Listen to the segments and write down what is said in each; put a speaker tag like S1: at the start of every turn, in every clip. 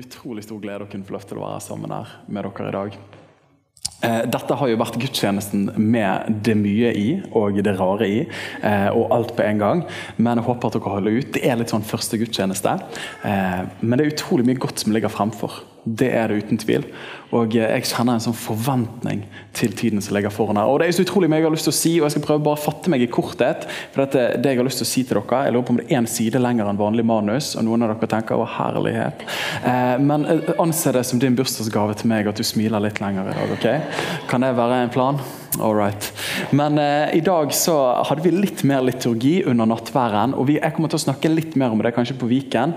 S1: Utrolig stor glede å kunne få lov til å være sammen her med dere i dag. Eh, Dette har jo vært gudstjenesten med det mye i og det rare i, eh, og alt på en gang. Men jeg håper at dere holder ut. Det er litt sånn første gudstjeneste. Eh, Men det er utrolig mye godt som ligger fremfor. Det er det uten tvil. Og eh, jeg kjenner en sånn forventning til tiden som ligger foran her. Og det er så utrolig mye jeg har lyst til å si, og jeg skal prøve bare å fatte meg i korthet. For dette, det jeg har lyst til å si til dere, Jeg lurer på om det er én side lenger enn vanlig manus, og noen av dere tenker å herlighet. Eh, men eh, anse det som din bursdagsgave til meg at du smiler litt lenger i dag. ok? Kan det være en plan? All right. Men eh, i dag så hadde vi litt mer liturgi under nattværen. og vi, Jeg kommer til å snakke litt mer om det kanskje på Viken.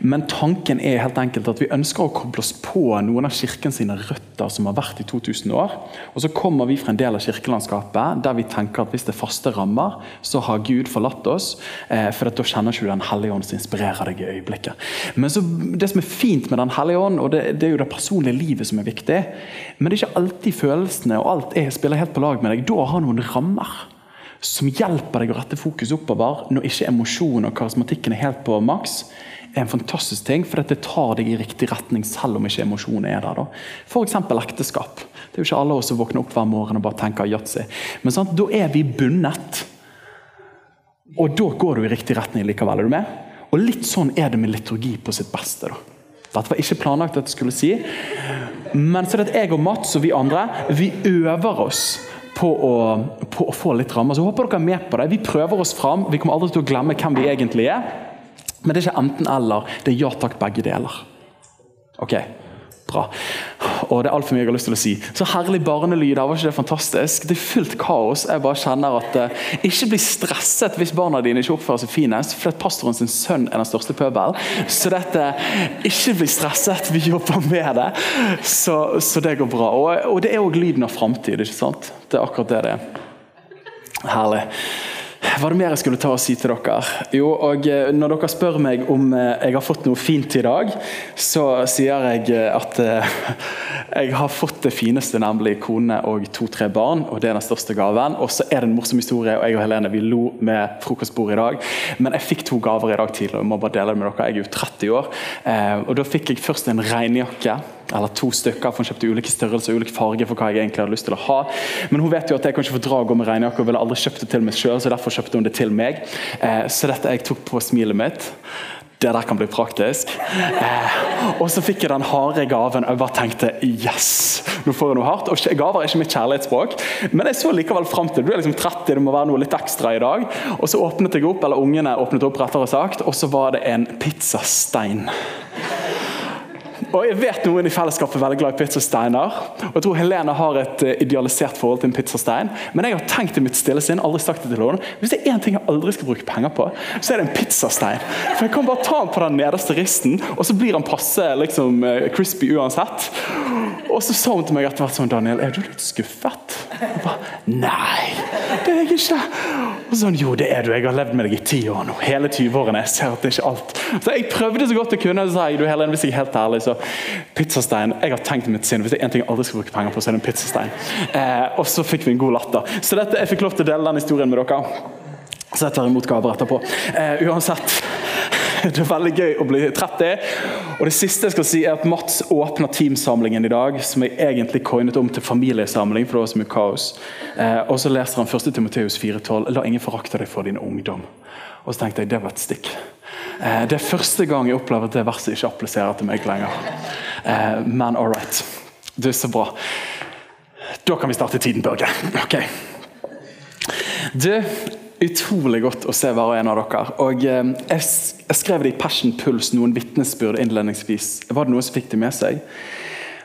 S1: Men tanken er helt enkelt at vi ønsker å koble oss på noen av kirken sine røtter som har vært i 2000 år. Og så kommer vi fra en del av kirkelandskapet der vi tenker at hvis det er faste rammer, så har Gud forlatt oss. Eh, for da kjenner ikke du Den hellige ånd som inspirerer deg i øyeblikket. Men så, det som er fint med Den hellige ånd, og det, det er jo det personlige livet som er viktig, men det er ikke alltid følelsene og alt er, spiller helt på lag med deg. Da har noen rammer som hjelper deg å rette fokus oppover når ikke emosjonen og karismatikken er helt på maks. er en fantastisk ting, for det tar deg i riktig retning selv om ikke emosjonen er der. F.eks. ekteskap. Det er jo ikke alle oss som våkner opp hver morgen og bare tenker yatzy. Men sant? da er vi bundet. Og da går du i riktig retning likevel. Er du med? Og litt sånn er det med liturgi på sitt beste. da. Dette var ikke planlagt at jeg skulle si, men så er det at jeg og Mats og vi andre vi øver oss på å, på å få litt rammer. Så jeg håper dere er med på det. Vi prøver oss fram. Vi kommer aldri til å glemme hvem vi egentlig er. Men det er ikke enten-eller. Det er ja takk, begge deler. Ok, bra. Og det er altfor mye jeg har lyst til å si. Så herlig barnelyd. Var ikke det fantastisk? Det er fullt kaos. Jeg bare kjenner at uh, Ikke bli stresset hvis barna dine ikke oppfører seg finest, for at pastoren sin sønn er den største pøbelen. Så dette Ikke bli stresset, vi jobber med det. Så, så det går bra. Og, og det er òg lyden av framtid, ikke sant? Det er akkurat det det er. Herlig. Hva er det mer jeg skulle ta og si til dere? Jo, og eh, Når dere spør meg om eh, jeg har fått noe fint i dag, så sier jeg eh, at jeg har fått det fineste, nemlig kone og to-tre barn. og Det er den største gaven. Og så er det en morsom historie, og jeg og Helene vi lo med frokostbordet i dag. Men jeg fikk to gaver i dag tidlig, og jeg må bare dele det med dere. Jeg er jo 30 år. og Da fikk jeg først en regnjakke eller to stykker, for hun kjøpte ulike størrelser og ulik farge for hva jeg egentlig hadde lyst til å ha. Men hun vet jo at jeg kan ikke få dra og gå med regnjakke og ville aldri kjøpt det til meg sjøl, så derfor kjøpte hun det til meg. Eh, så dette jeg tok på smilet mitt. Det der kan bli praktisk. Eh, og så fikk jeg den harde gaven, og jeg bare tenkte yes, nå får jeg noe hardt. Og Gaver er ikke mitt kjærlighetsspråk, men jeg så likevel fram til Du er liksom 30, det må være noe litt ekstra i dag. Og så åpnet jeg opp, eller ungene åpnet opp, rettere sagt, og så var det en pizzastein. Og jeg vet noen i fellesskapet er veldig glad i pizzasteiner. Og jeg tror Helene har et eh, idealisert forhold til en pizzastein. Men jeg har tenkt i mitt stille sinn, aldri sagt det til henne, hvis det er én ting jeg aldri skal bruke penger på, så er det en pizzastein. For jeg kan bare ta den på den nederste risten, og så blir den passe liksom, eh, crispy uansett. Og så sa hun til meg etter hvert sånn Daniel, er du litt skuffet? Jeg bare, Nei, det er jeg ikke. Sånn, Jo, det er du. Jeg har levd med deg i ti år nå. Hele 20-årene. Jeg ser at det er ikke alt. Så jeg prøvde så godt jeg kunne. Så sa jeg, du Helen, hvis jeg er helt ærlig, så pizzastein Jeg har tenkt mitt sinn hvis det er en ting jeg aldri skal bruke penger på, så er det en pizzastein. Eh, og så fikk vi en god latter. Så dette, jeg fikk lov til å dele den historien med dere. Så jeg tar imot gaver etterpå. Eh, uansett. Det er veldig gøy å bli 30. Og det siste jeg skal si er at Mats åpner teamsamlingen i dag, som jeg egentlig coinet om til familiesamling. for det var så mye kaos. Eh, og så leser han 1. Timoteus 4,12.: La ingen forakte deg for din ungdom. Og så tenkte jeg det var et stikk. Eh, det er første gang jeg opplever at det verset ikke appliserer til meg lenger. Eh, men all right. Det er så bra. Da kan vi starte tiden, Børge. Ok. Du, utrolig godt å se hver og en av dere. Og eh, jeg, skrev det i Passion Puls, noen vitnesbyrd innledningsvis. Var det noen som fikk det med seg?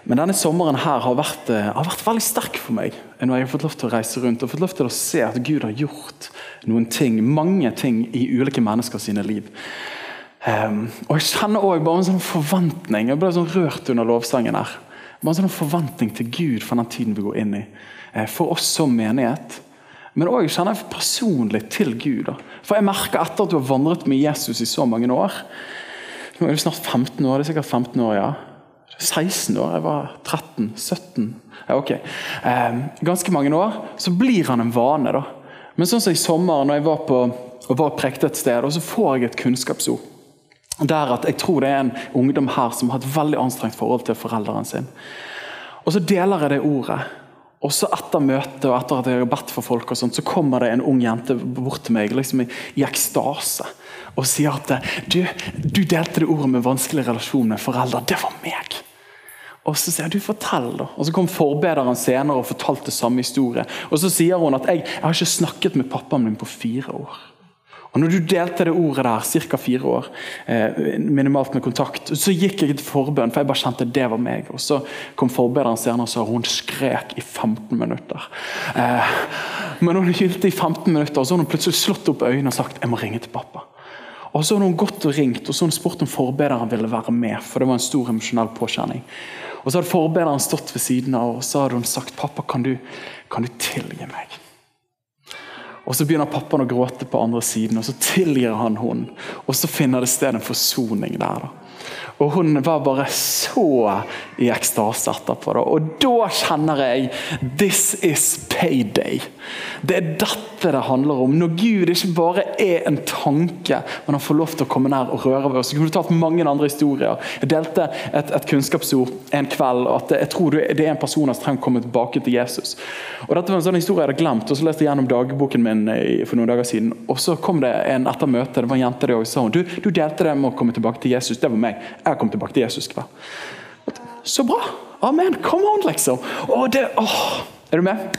S1: Men denne sommeren her har vært, eh, har vært veldig sterk for meg. Når jeg har fått lov til å reise rundt og fått lov til å se at Gud har gjort noen ting, mange ting i ulike mennesker sine liv. Um, og Jeg kjenner også bare en sånn forventning. Jeg ble sånn rørt under lovsangen her. Bare en sånn forventning til Gud for den tiden vi går inn i. Eh, for oss som menighet. Men òg kjenner jeg personlig til Gud. Da. For jeg merker etter at du har vandret med Jesus i så mange år Nå er det snart 15 år. det er sikkert 15 år, ja. 16 år, jeg var 13, 17 ja, ok. Eh, ganske mange år. Så blir han en vane. da. Men sånn som i sommer, når jeg var på og var prekte et sted, og så får jeg et kunnskapsord. Der at Jeg tror det er en ungdom her som har et veldig anstrengt forhold til foreldrene sin. Og Så deler jeg det ordet. Og så Etter møtet og etter at jeg har bedt for folk, og sånt, så kommer det en ung jente bort til meg liksom i, i ekstase og sier at du, du delte det ordet med vanskelig relasjon med foreldre. Det var meg. Og så sier jeg, du fortell da. Og så kom forbederen senere og fortalte samme historie. Og så sier hun at jeg, jeg har ikke snakket med pappaen min på fire år. Og når du delte det ordet der, ca. fire år, eh, minimalt med kontakt, så gikk jeg til forbønn, for jeg bare kjente det var meg. Og Så kom forbederen senere og sa hun skrek i 15 minutter. Eh, men hun hylte i 15 minutter, og så har hun plutselig slått opp øynene og sagt jeg må ringe til pappa. Og Så har hun gått og ringt og så har hun spurt om forbederen ville være med. for det var en stor emosjonell påkjenning. Og Så hadde forbederen stått ved siden av og så hadde hun sagt pappa, kan du, kan du tilgi meg? Og Så begynner pappaen å gråte på andre siden, og så tilgir han henne. Og så finner det sted en forsoning der. da. Og hun var bare så i ekstase etterpå. Da. Og da kjenner jeg This is payday. Det er dette det handler om. Når Gud ikke bare er en tanke, men han får lov til å komme nær og røre ved oss. Jeg kunne tatt mange andre historier. Jeg delte et, et kunnskapsord en kveld. at Jeg tror det er en person som trenger å komme tilbake til Jesus. Og Dette var en sånn historie jeg hadde glemt. og Så leste jeg gjennom dagboken min for noen dager siden. Og så kom det en etter møtet. Det var en jente der òg, sa hun, du, du delte det med å komme tilbake til Jesus. Det var meg. Jeg kom tilbake til Jesus. Hva? Så bra! Amen! Come on, liksom! Åh, det, åh. Er du med?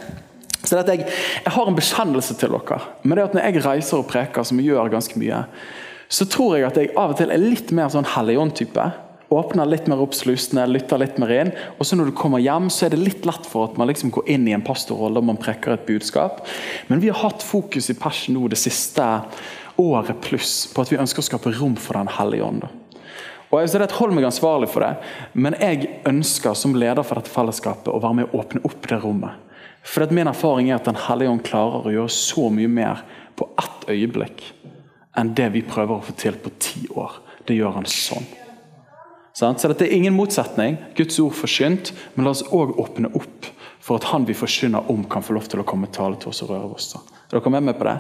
S1: Så jeg, jeg, har en bekjennelse til dere. Men det at Når jeg reiser og preker, som jeg gjør ganske mye, så tror jeg at jeg av og til er litt mer sånn Helligånd-type. Åpner litt mer opp slusene, lytter litt mer inn. Og så når du kommer hjem, så er det litt lett for at man liksom går inn i en pastorrolle og man preker et budskap. Men vi har hatt fokus i Passion nå det siste året pluss på at vi ønsker å skape rom for Den hellige ånd. Og jeg det Hold meg ansvarlig for det, men jeg ønsker som leder for dette fellesskapet å være med å åpne opp det rommet. For Min erfaring er at Den hellige ånd klarer å gjøre så mye mer på ett øyeblikk enn det vi prøver å få til på ti år. Det gjør han sånn. Så dette er ingen motsetning. Guds ord forkynt. Men la oss òg åpne opp for at han vi forkynner om, kan få lov til å komme tale til oss og røre oss. Er dere med på det?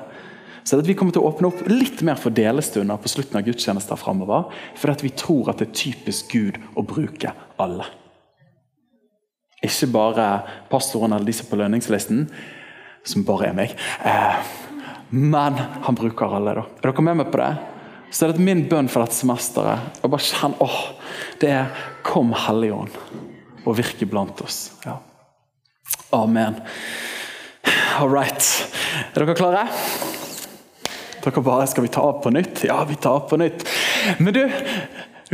S1: Så er det at Vi kommer til å åpne opp litt mer for delestunder på slutten av gudstjenester framover. For vi tror at det er typisk Gud å bruke alle. Ikke bare pastoren eller er på lønningslisten, som bare er meg. Eh, men han bruker alle. da. Er dere med meg på det? Så er det min bønn for dette semesteret å bare kjenne åh, det er Kom Helligånd og virke blant oss. Ja. Amen. All right. Er dere klare? Dere bare Skal vi ta på nytt? Ja, vi tar på nytt. Men du,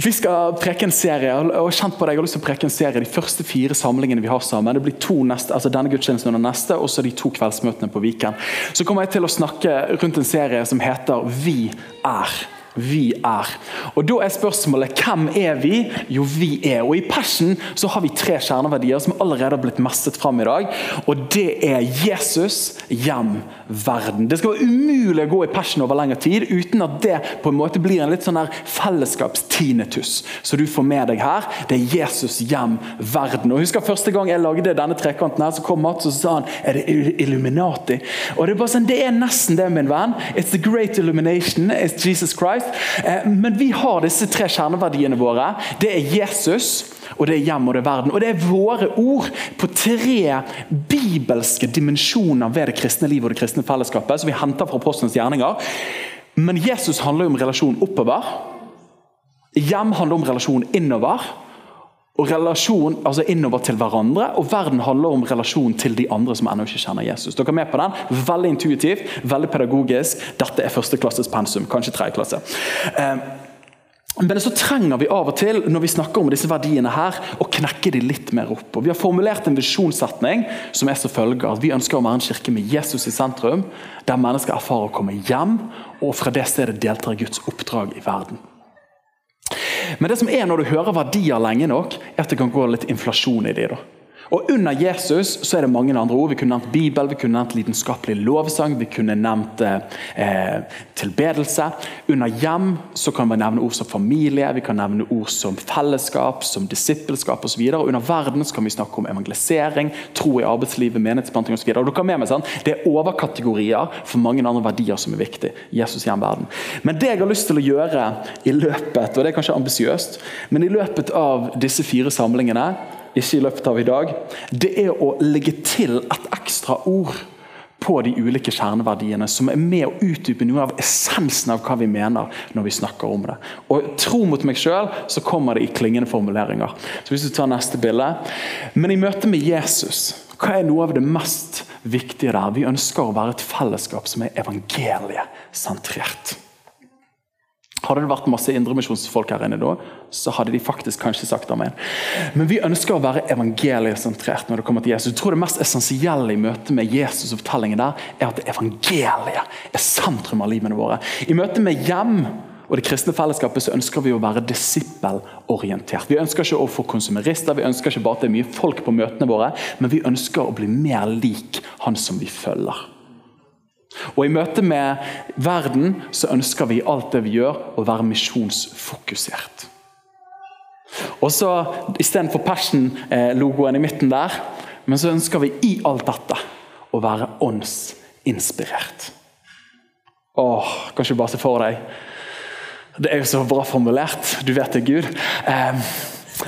S1: vi skal preke en serie. og kjent på deg, Jeg har lyst til å preke en serie de første fire samlingene vi har sammen. Det blir to neste, altså denne gudstjenesten og neste, og så de to kveldsmøtene på Viken. Så kommer jeg til å snakke rundt en serie som heter Vi er vi er. Og Da er spørsmålet hvem er vi? Jo, vi er. Og I Passion så har vi tre kjerneverdier som allerede har blitt mestet fram i dag. Og Det er Jesus, hjem, verden. Det skal være umulig å gå i Passion over lengre tid uten at det på en måte blir en litt sånn der fellesskapstinitus. Så du får med deg her. Det er Jesus, hjem, verden. Og husker Første gang jeg lagde denne trekanten, her, så kom Mats og sa han, er det Illuminati. Og Det er bare sånn, det er nesten det, min venn. It's the great illumination. It's Jesus Christ. Eh, men vi har disse tre kjerneverdiene våre. Det er Jesus, og det er hjem og det er verden. Og det er våre ord på tre bibelske dimensjoner ved det kristne livet og det kristne fellesskapet, som vi henter fra postens gjerninger. Men Jesus handler jo om relasjon oppover. Hjem handler om relasjon innover og relasjon altså innover til hverandre. Og verden handler om relasjon til de andre som ennå ikke kjenner Jesus. Dere er med på den? Veldig intuitivt, veldig pedagogisk. Dette er førsteklasses pensum, kanskje tredje klasse. Eh, men så trenger vi av og til når vi snakker om disse verdiene her, å knekke de litt mer opp. Og Vi har formulert en visjonssetning som er som følger at vi ønsker å være en kirke med Jesus i sentrum, der mennesker erfarer å komme hjem, og fra det stedet deltar Guds oppdrag i verden. Men det som er når du hører verdier lenge nok, er at det kan gå litt inflasjon i de. da. Og Under Jesus så er det mange andre ord. Vi kunne nevnt Bibel, vi kunne nevnt lidenskapelig lovsang, vi kunne nevnt eh, tilbedelse. Under hjem så kan vi nevne ord som familie, vi kan nevne ord som fellesskap, som disippelskap osv. Under verden så kan vi snakke om evangelisering, tro i arbeidslivet, menighetsplanting osv. Det er overkategorier for mange andre verdier som er viktige. Jesus hjem verden. Men det jeg har lyst til å gjøre i løpet, og det er kanskje ambisiøst, men i løpet av disse fire samlingene ikke i løpet av i dag, det er å legge til et ekstra ord på de ulike kjerneverdiene, som er med å utdype noe av essensen av hva vi mener når vi snakker om det. Og Tro mot meg sjøl, så kommer det i klingende formuleringer. Så hvis du tar neste bilde. Men i møte med Jesus, hva er noe av det mest viktige der? Vi ønsker å være et fellesskap som er evangeliesentrert. Hadde det vært masse indremisjonsfolk her inne da, så hadde de faktisk kanskje sagt amen. Men vi ønsker å være evangeliesentrert når det kommer til Jesus. Jeg tror Det mest essensielle i møte med Jesus og fortellingen der, er at evangeliet er sentrum av livene våre. I møte med hjem og det kristne fellesskapet så ønsker vi å være disippelorientert. Vi ønsker ikke å få konsumerister, vi ønsker ikke bare at det er mye folk på møtene våre, men vi ønsker å bli mer lik han som vi følger. Og I møte med verden så ønsker vi alt det vi gjør, å være misjonsfokusert. Og så Istedenfor Passion-logoen i midten der, men så ønsker vi i alt dette å være åndsinspirert. Åh, kan ikke bare se for deg Det er jo så bra formulert. Du vet det, Gud. Eh,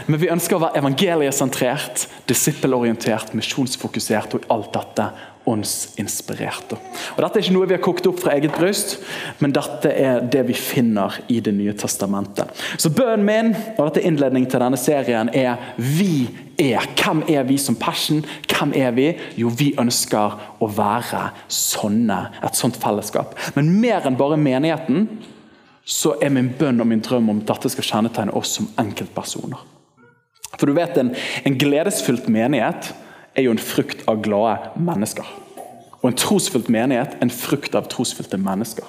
S1: men vi ønsker å være evangeliesentrert, disippelorientert, misjonsfokusert og i alt dette åndsinspirert. Og Dette er ikke noe vi har kokt opp fra eget bryst, men dette er det vi finner i Det nye testamentet. Så Bønnen min og dette innledningen til denne serien er vi er. Hvem er vi som Passion? Hvem er vi? Jo, vi ønsker å være sånne, et sånt fellesskap. Men mer enn bare menigheten, så er min bønn og min drøm om dette skal kjennetegne oss som enkeltpersoner. For du vet, En, en gledesfylt menighet er jo en frukt av glade mennesker. Og en trosfylt menighet en frukt av trosfylte mennesker.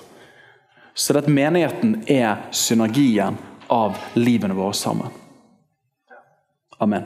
S1: Så at menigheten er synergien av livene våre sammen. Amen.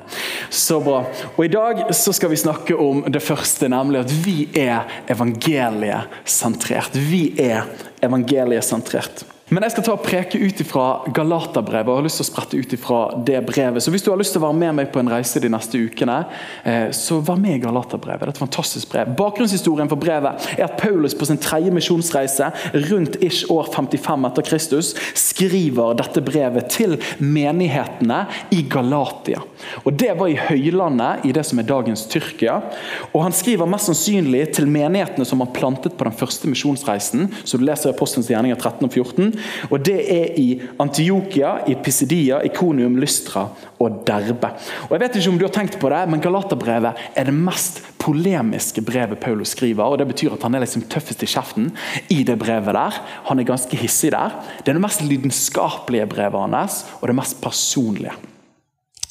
S1: Så bra. Og I dag så skal vi snakke om det første, nemlig at vi er evangeliesentrert. Vi er evangeliesentrert. Men jeg skal ta og preke ut fra Galaterbrevet. og har lyst til å sprette ut ifra det brevet. Så Hvis du har lyst til å være med meg på en reise de neste ukene, eh, så vær med i Galaterbrevet. Det er et fantastisk brev. Bakgrunnshistorien for brevet er at Paulus på sin tredje misjonsreise rundt ish år 55 etter Kristus skriver dette brevet til menighetene i Galatia. Og Det var i høylandet i det som er dagens Tyrkia. Og Han skriver mest sannsynlig til menighetene som han plantet på den første misjonsreisen. så du leser Apostelens gjerninger 13 og 14 og Det er i Antiokia, i Pisidia, Ikonium, Lystra og Derbe. Og jeg vet ikke om du har tenkt på det, men Galaterbrevet er det mest polemiske brevet Paulus skriver. og Det betyr at han er liksom tøffest i kjeften i det brevet. der. Han er ganske hissig der. Det er det mest lidenskapelige brevet hans, og det mest personlige.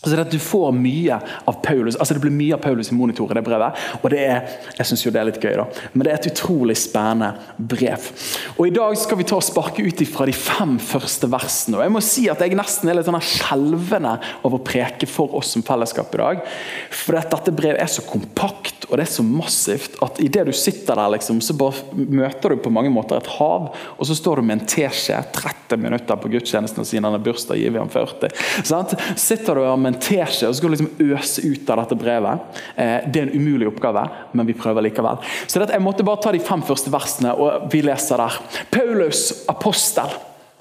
S1: Så det at Du får mye av Paulus, altså det blir mye av Paulus i monitor i det brevet. og det er, jeg synes jo det er litt gøy da, Men det er et utrolig spennende brev. Og I dag skal vi ta og sparke ut fra de fem første versene. og jeg må si at Jeg nesten er litt sånn skjelvende av å preke for oss som fellesskap i dag. For dette brevet er så kompakt og det er så massivt at idet du sitter der, liksom, så bare møter du på mange måter et hav. Og så står du med en teskje 30 minutter på gudstjenesten og sier han har bursdag, gir vi ham 40. Sant? Sitter du med en teskje og så skal du liksom øse ut av dette brevet. Eh, det er en umulig oppgave, men vi prøver likevel. Så dette, Jeg måtte bare ta de fem første versene, og vi leser der. Paulus, apostel.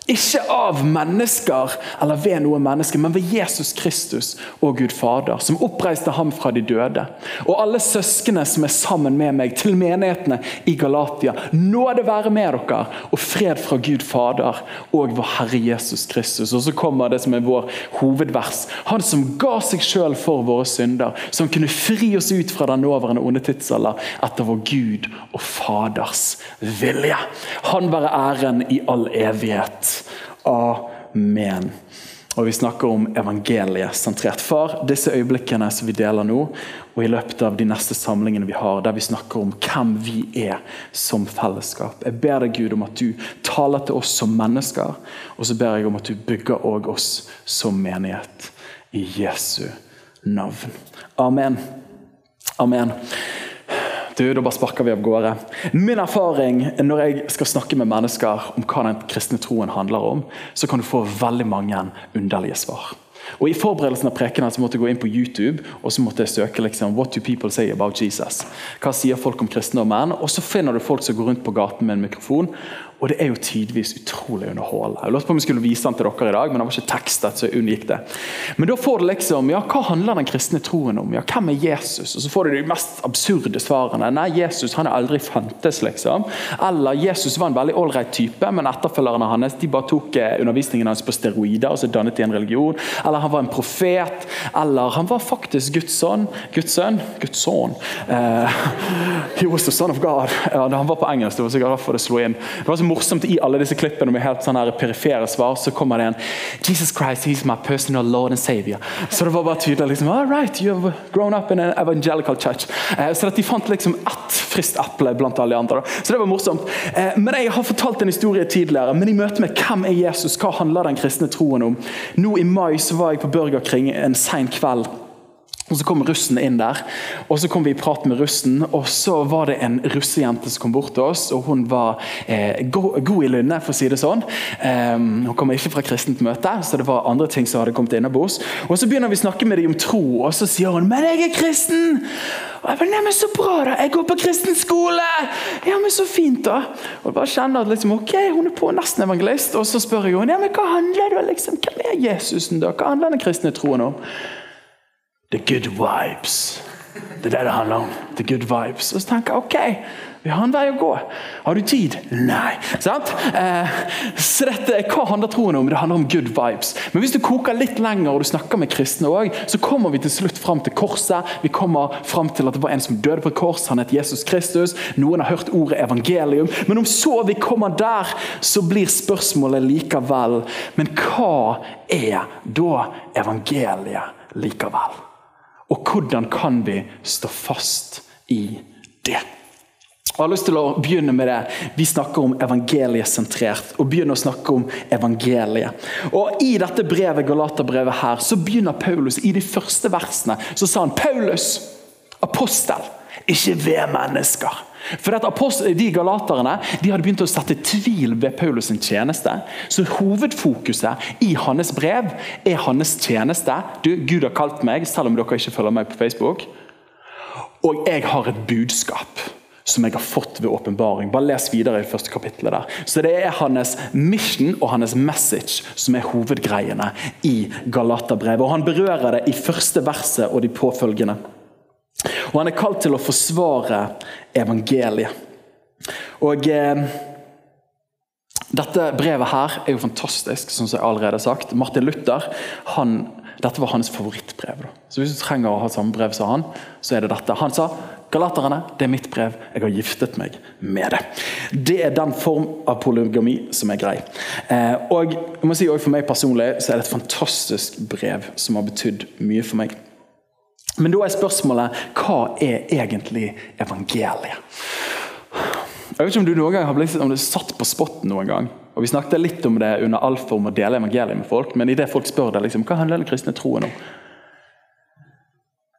S1: Ikke av mennesker eller ved noe menneske, men ved Jesus Kristus og Gud Fader, som oppreiste ham fra de døde. Og alle søskene som er sammen med meg, til menighetene i Galatia. Nåde være med dere, og fred fra Gud Fader og vår Herre Jesus Kristus. Og så kommer det som er vår hovedvers. Han som ga seg sjøl for våre synder, som kunne fri oss ut fra den nåværende onde tidsalder etter vår Gud og Faders vilje. Han være æren i all evighet. Amen. Og vi snakker om evangeliet sentrert. Far, disse øyeblikkene som vi deler nå, og i løpet av de neste samlingene vi har, der vi snakker om hvem vi er som fellesskap. Jeg ber deg, Gud, om at du taler til oss som mennesker, og så ber jeg om at du bygger òg oss som menighet. I Jesu navn. Amen. Amen. Du, Da bare sparker vi av gårde. Min erfaring når jeg skal snakke med mennesker om hva den kristne troen handler om, så kan du få veldig mange underlige svar. Og I forberedelsen av prekenen så måtte jeg gå inn på YouTube og så måtte jeg søke liksom, What do people say about Jesus? Hva sier folk om kristne og menn? Og Så finner du folk som går rundt på gaten med en mikrofon og det er jo tidvis utrolig underholdende. Jeg lurte på om jeg skulle vise den til dere i dag, men den var ikke tekstet. så jeg unngikk det. Men da får du liksom ja, Hva handler den kristne troen om? Ja, Hvem er Jesus? Og så får du de mest absurde svarene. Nei, Jesus han er aldri fantes, liksom. Eller Jesus var en veldig ålreit type, men etterfølgerne hans de bare tok eh, undervisningen hans på steroider og så dannet de en religion. Eller han var en profet. Eller han var faktisk Guds sønn. Guds sønn? Guds sønn. Uh, he was the son of God. Ja, han var på engelsk, det var sikkert derfor det slo inn. Det var så morsomt i alle disse klippene med helt sånne perifere svar, så kommer det en Jesus Christ, he's my personal Lord and Savior. Så det var bare tydelig. liksom, all right, you've grown up in an evangelical church. Eh, så de fant liksom ett friskt eple blant alle de andre. Så det var morsomt. Eh, men Jeg har fortalt en historie tidligere, men i møte med hvem er Jesus, hva handler den kristne troen om? Nå I mai så var jeg på Burger King en sein kveld. Og Så kom russen inn der, og så kom vi i prat med russen. og Så var det en russejente som kom bort til oss, og hun var eh, god, god, i lynnet, for å si det sånn. Um, hun kommer ikke fra kristent møte, så det var andre ting som hadde kommet innabords. Og Så begynner vi å snakke med dem om tro, og så sier hun 'men jeg er kristen'. Og jeg bare, nei, men Så bra, da! Jeg går på kristen skole! Ja, men Så fint, da! Og jeg bare kjenner at liksom, ok, hun er på nesten evangelist, og så spør jeg henne ja, men hva handler det liksom, hvem er Jesusen da? Hva handler den kristne troen om? The good vibes. Det er det det handler om. The good vibes. Og så tenker jeg ok, vi har en vei å gå. Har du tid? Nei. Sant? Eh, så dette, Hva handler troen om? Det handler om good vibes. Men hvis du koker litt lenger og du snakker med kristne også, så kommer vi til slutt fram til korset. Vi kommer fram til at det var en som døde på et kors. Han het Jesus Kristus. Noen har hørt ordet evangelium. Men om så vi kommer der, så blir spørsmålet likevel Men hva er da evangeliet likevel? Og hvordan kan vi stå fast i det? Jeg har lyst til å begynne med det. Vi snakker om evangeliesentrert. og begynner å snakke om evangeliet. Og I dette brevet Galaterbrevet her, så begynner Paulus i de første versene. Så sa han Paulus, apostel, ikke ved mennesker. For De galaterne de hadde begynt å sette tvil ved Paulus' sin tjeneste. Så hovedfokuset i hans brev er hans tjeneste. Du, Gud har kalt meg, selv om dere ikke følger meg på Facebook. Og jeg har et budskap som jeg har fått ved åpenbaring. Bare les videre i første kapittelet der. Så Det er hans mission og hans message som er hovedgreiene i Galaterbrevet. Og Han berører det i første verset og de påfølgende. Og han er kalt til å forsvare evangeliet. Og eh, Dette brevet her er jo fantastisk, som jeg allerede har sagt. Martin Luther han, dette var hans favorittbrev. Da. Så Hvis du trenger å ha samme brev som han, så er det dette. Han sa Galaterne, det er mitt brev. Jeg har giftet meg med det. Det er den form av polygami som er grei. Eh, og jeg må si For meg personlig så er det et fantastisk brev som har betydd mye for meg. Men da er spørsmålet hva er egentlig evangeliet? Jeg vet ikke om du noen gang har blitt om du satt på spotten noen gang. Og Vi snakket litt om det under alfa om å dele evangeliet med folk, men idet folk spør deg liksom, hva handler den kristne troen om,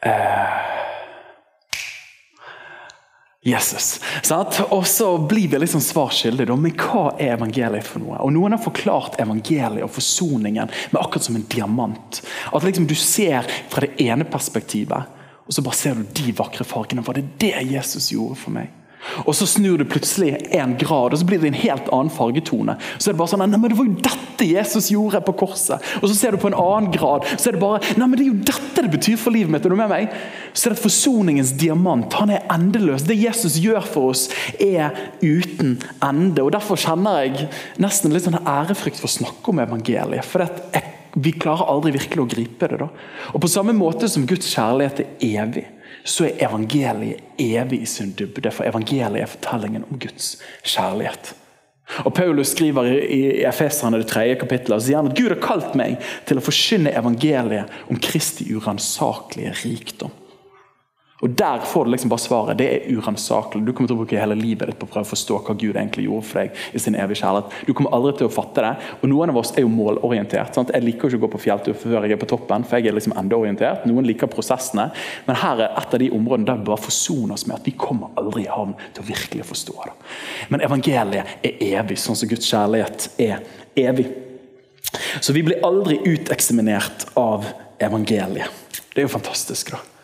S1: eh, Jesus. Og så blir vi liksom svar skyldig. Men hva er evangeliet for noe? Og Noen har forklart evangeliet og forsoningen med akkurat som en diamant. At liksom du ser fra det ene perspektivet, og så bare ser du de vakre fargene. Var det det Jesus gjorde for meg? Og Så snur du plutselig en grad, og så blir det en helt annen fargetone. Så er Det bare sånn, nei, men det var jo dette Jesus gjorde på korset. Og Så ser du på en annen grad, så er det bare nei, men det er jo dette det betyr for livet mitt. Er du med meg? Så er det forsoningens diamant. Han er endeløs. Det Jesus gjør for oss, er uten ende. Og Derfor kjenner jeg nesten litt sånn ærefrykt for å snakke om evangeliet. For det, vi klarer aldri virkelig å gripe det. da. Og På samme måte som Guds kjærlighet er evig så er evangeliet evig i sin dybde. For evangeliet er fortellingen om Guds kjærlighet. Og Paulus skriver i Efeserne det tredje kapittelet, og sier han at Gud har kalt meg til å forkynne evangeliet om Kristi uransakelige rikdom. Og Der får du liksom bare svaret. Det er uransakelig. Du kommer til å bruke hele livet ditt på å prøve å forstå hva Gud egentlig gjorde for deg i sin evige kjærlighet. Du kommer aldri til å fatte det. Og Noen av oss er jo målorientert. Sant? Jeg liker ikke å gå på fjelltur før jeg er på toppen, for jeg er liksom endeorientert. Noen liker prosessene. Men her er et av de områdene der vi bare forsoner oss med at vi kommer aldri i havn til å virkelig forstå det. Men evangeliet er evig, sånn som Guds kjærlighet er evig. Så vi blir aldri uteksaminert av evangeliet. Det er jo fantastisk. da.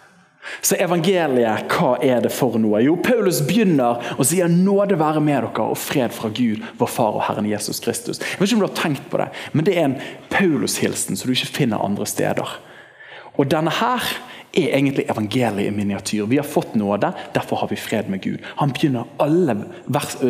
S1: Så evangeliet, hva er det for noe? Jo, Paulus begynner og sier nåde være med dere og fred fra Gud, vår Far og Herren Jesus Kristus. Jeg vet ikke om du har tenkt på det, men Det er en Paulus-hilsen som du ikke finner andre steder. Og denne her er egentlig evangeliet i miniatyr. Vi har fått nåde, derfor har vi fred med Gud. Han begynner alle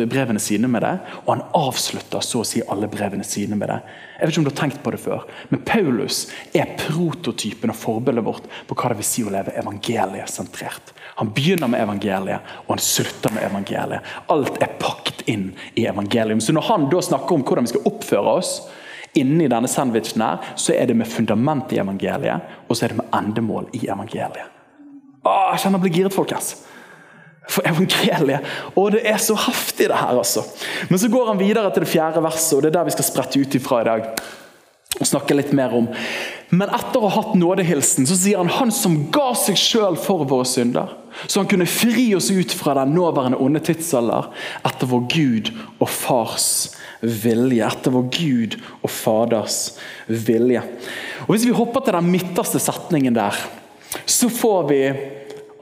S1: brevene sine med det, og han avslutter så å si alle brevene sine med det. Jeg vet ikke om du har tenkt på det før, men Paulus er prototypen og forbildet vårt på hva det vil si å leve evangeliet-sentrert. Han begynner med evangeliet, og han slutter med evangeliet. Alt er pakket inn i evangelium. Så når han da snakker om hvordan vi skal oppføre oss, Inni denne sandwichen her, så er det med fundament i evangeliet, og så er det med endemål i evangeliet. Åh, jeg kjenner jeg blir giret, folkens. For evangeliet. Og det er så heftig, det her. altså. Men så går han videre til det fjerde verset, og det er der vi skal sprette ut ifra i dag. og snakke litt mer om. Men etter å ha hatt nådehilsen, så sier han han som ga seg sjøl for våre synder, så han kunne fri oss ut fra den nåværende onde tidsalder etter vår Gud og Fars vilje. Etter vår Gud og Faders vilje. Og Hvis vi hopper til den midterste setningen der, så får vi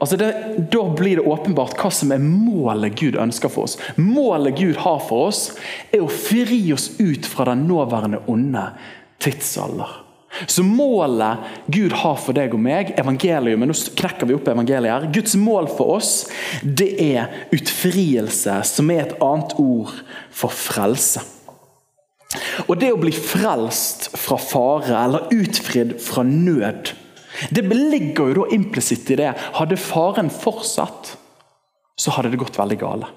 S1: Altså det, Da blir det åpenbart hva som er målet Gud ønsker for oss. Målet Gud har for oss, er å fri oss ut fra den nåværende onde tidsalder. Så målet Gud har for deg og meg, evangeliet, men nå knekker vi opp evangeliet her, Guds mål for oss, det er utfrielse, som er et annet ord for frelse. Og det å bli frelst fra fare, eller utfridd fra nød, det ligger jo da implisitt i det. Hadde faren fortsatt, så hadde det gått veldig gale.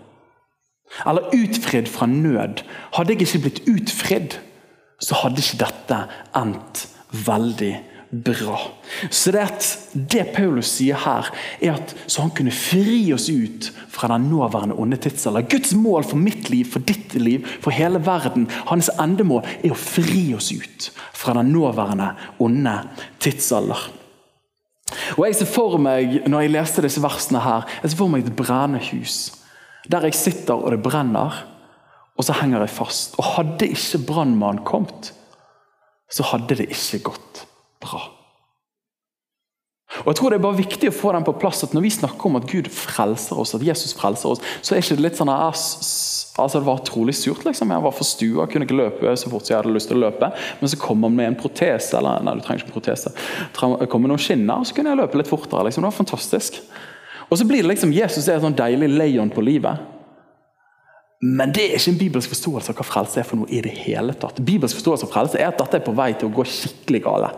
S1: Eller utfridd fra nød. Hadde jeg ikke blitt utfridd, så hadde ikke dette endt veldig bra. Så det, det Paulus sier her, er at så han kunne fri oss ut fra den nåværende onde tidsalder. Guds mål for mitt liv, for ditt liv, for hele verden, hans endemål er å fri oss ut fra den nåværende onde tidsalder. Og jeg ser for meg, Når jeg leste disse versene, her, jeg ser for meg et brennende hus. Der jeg sitter og det brenner, og så henger jeg fast. Og Hadde ikke brannmannen kommet, så hadde det ikke gått bra. Og jeg tror Det er bare viktig å få den på plass at når vi snakker om at Gud frelser oss, at Jesus frelser oss, så er ikke det litt sånn altså Det var trolig surt. liksom, Jeg var for stua, kunne ikke løpe så fort jeg hadde lyst til å løpe. Men så kom han med en protese, eller nei, du trenger ikke en protese, kom med noen skinner, så kunne jeg løpe litt fortere. liksom, Det var fantastisk. Og så blir det liksom Jesus er et sånn deilig leon på livet. Men det er ikke en bibelsk forståelse av hva frelse er for noe i det hele tatt. Bibelsk forståelse av frelse er at dette er på vei til å gå skikkelig gale.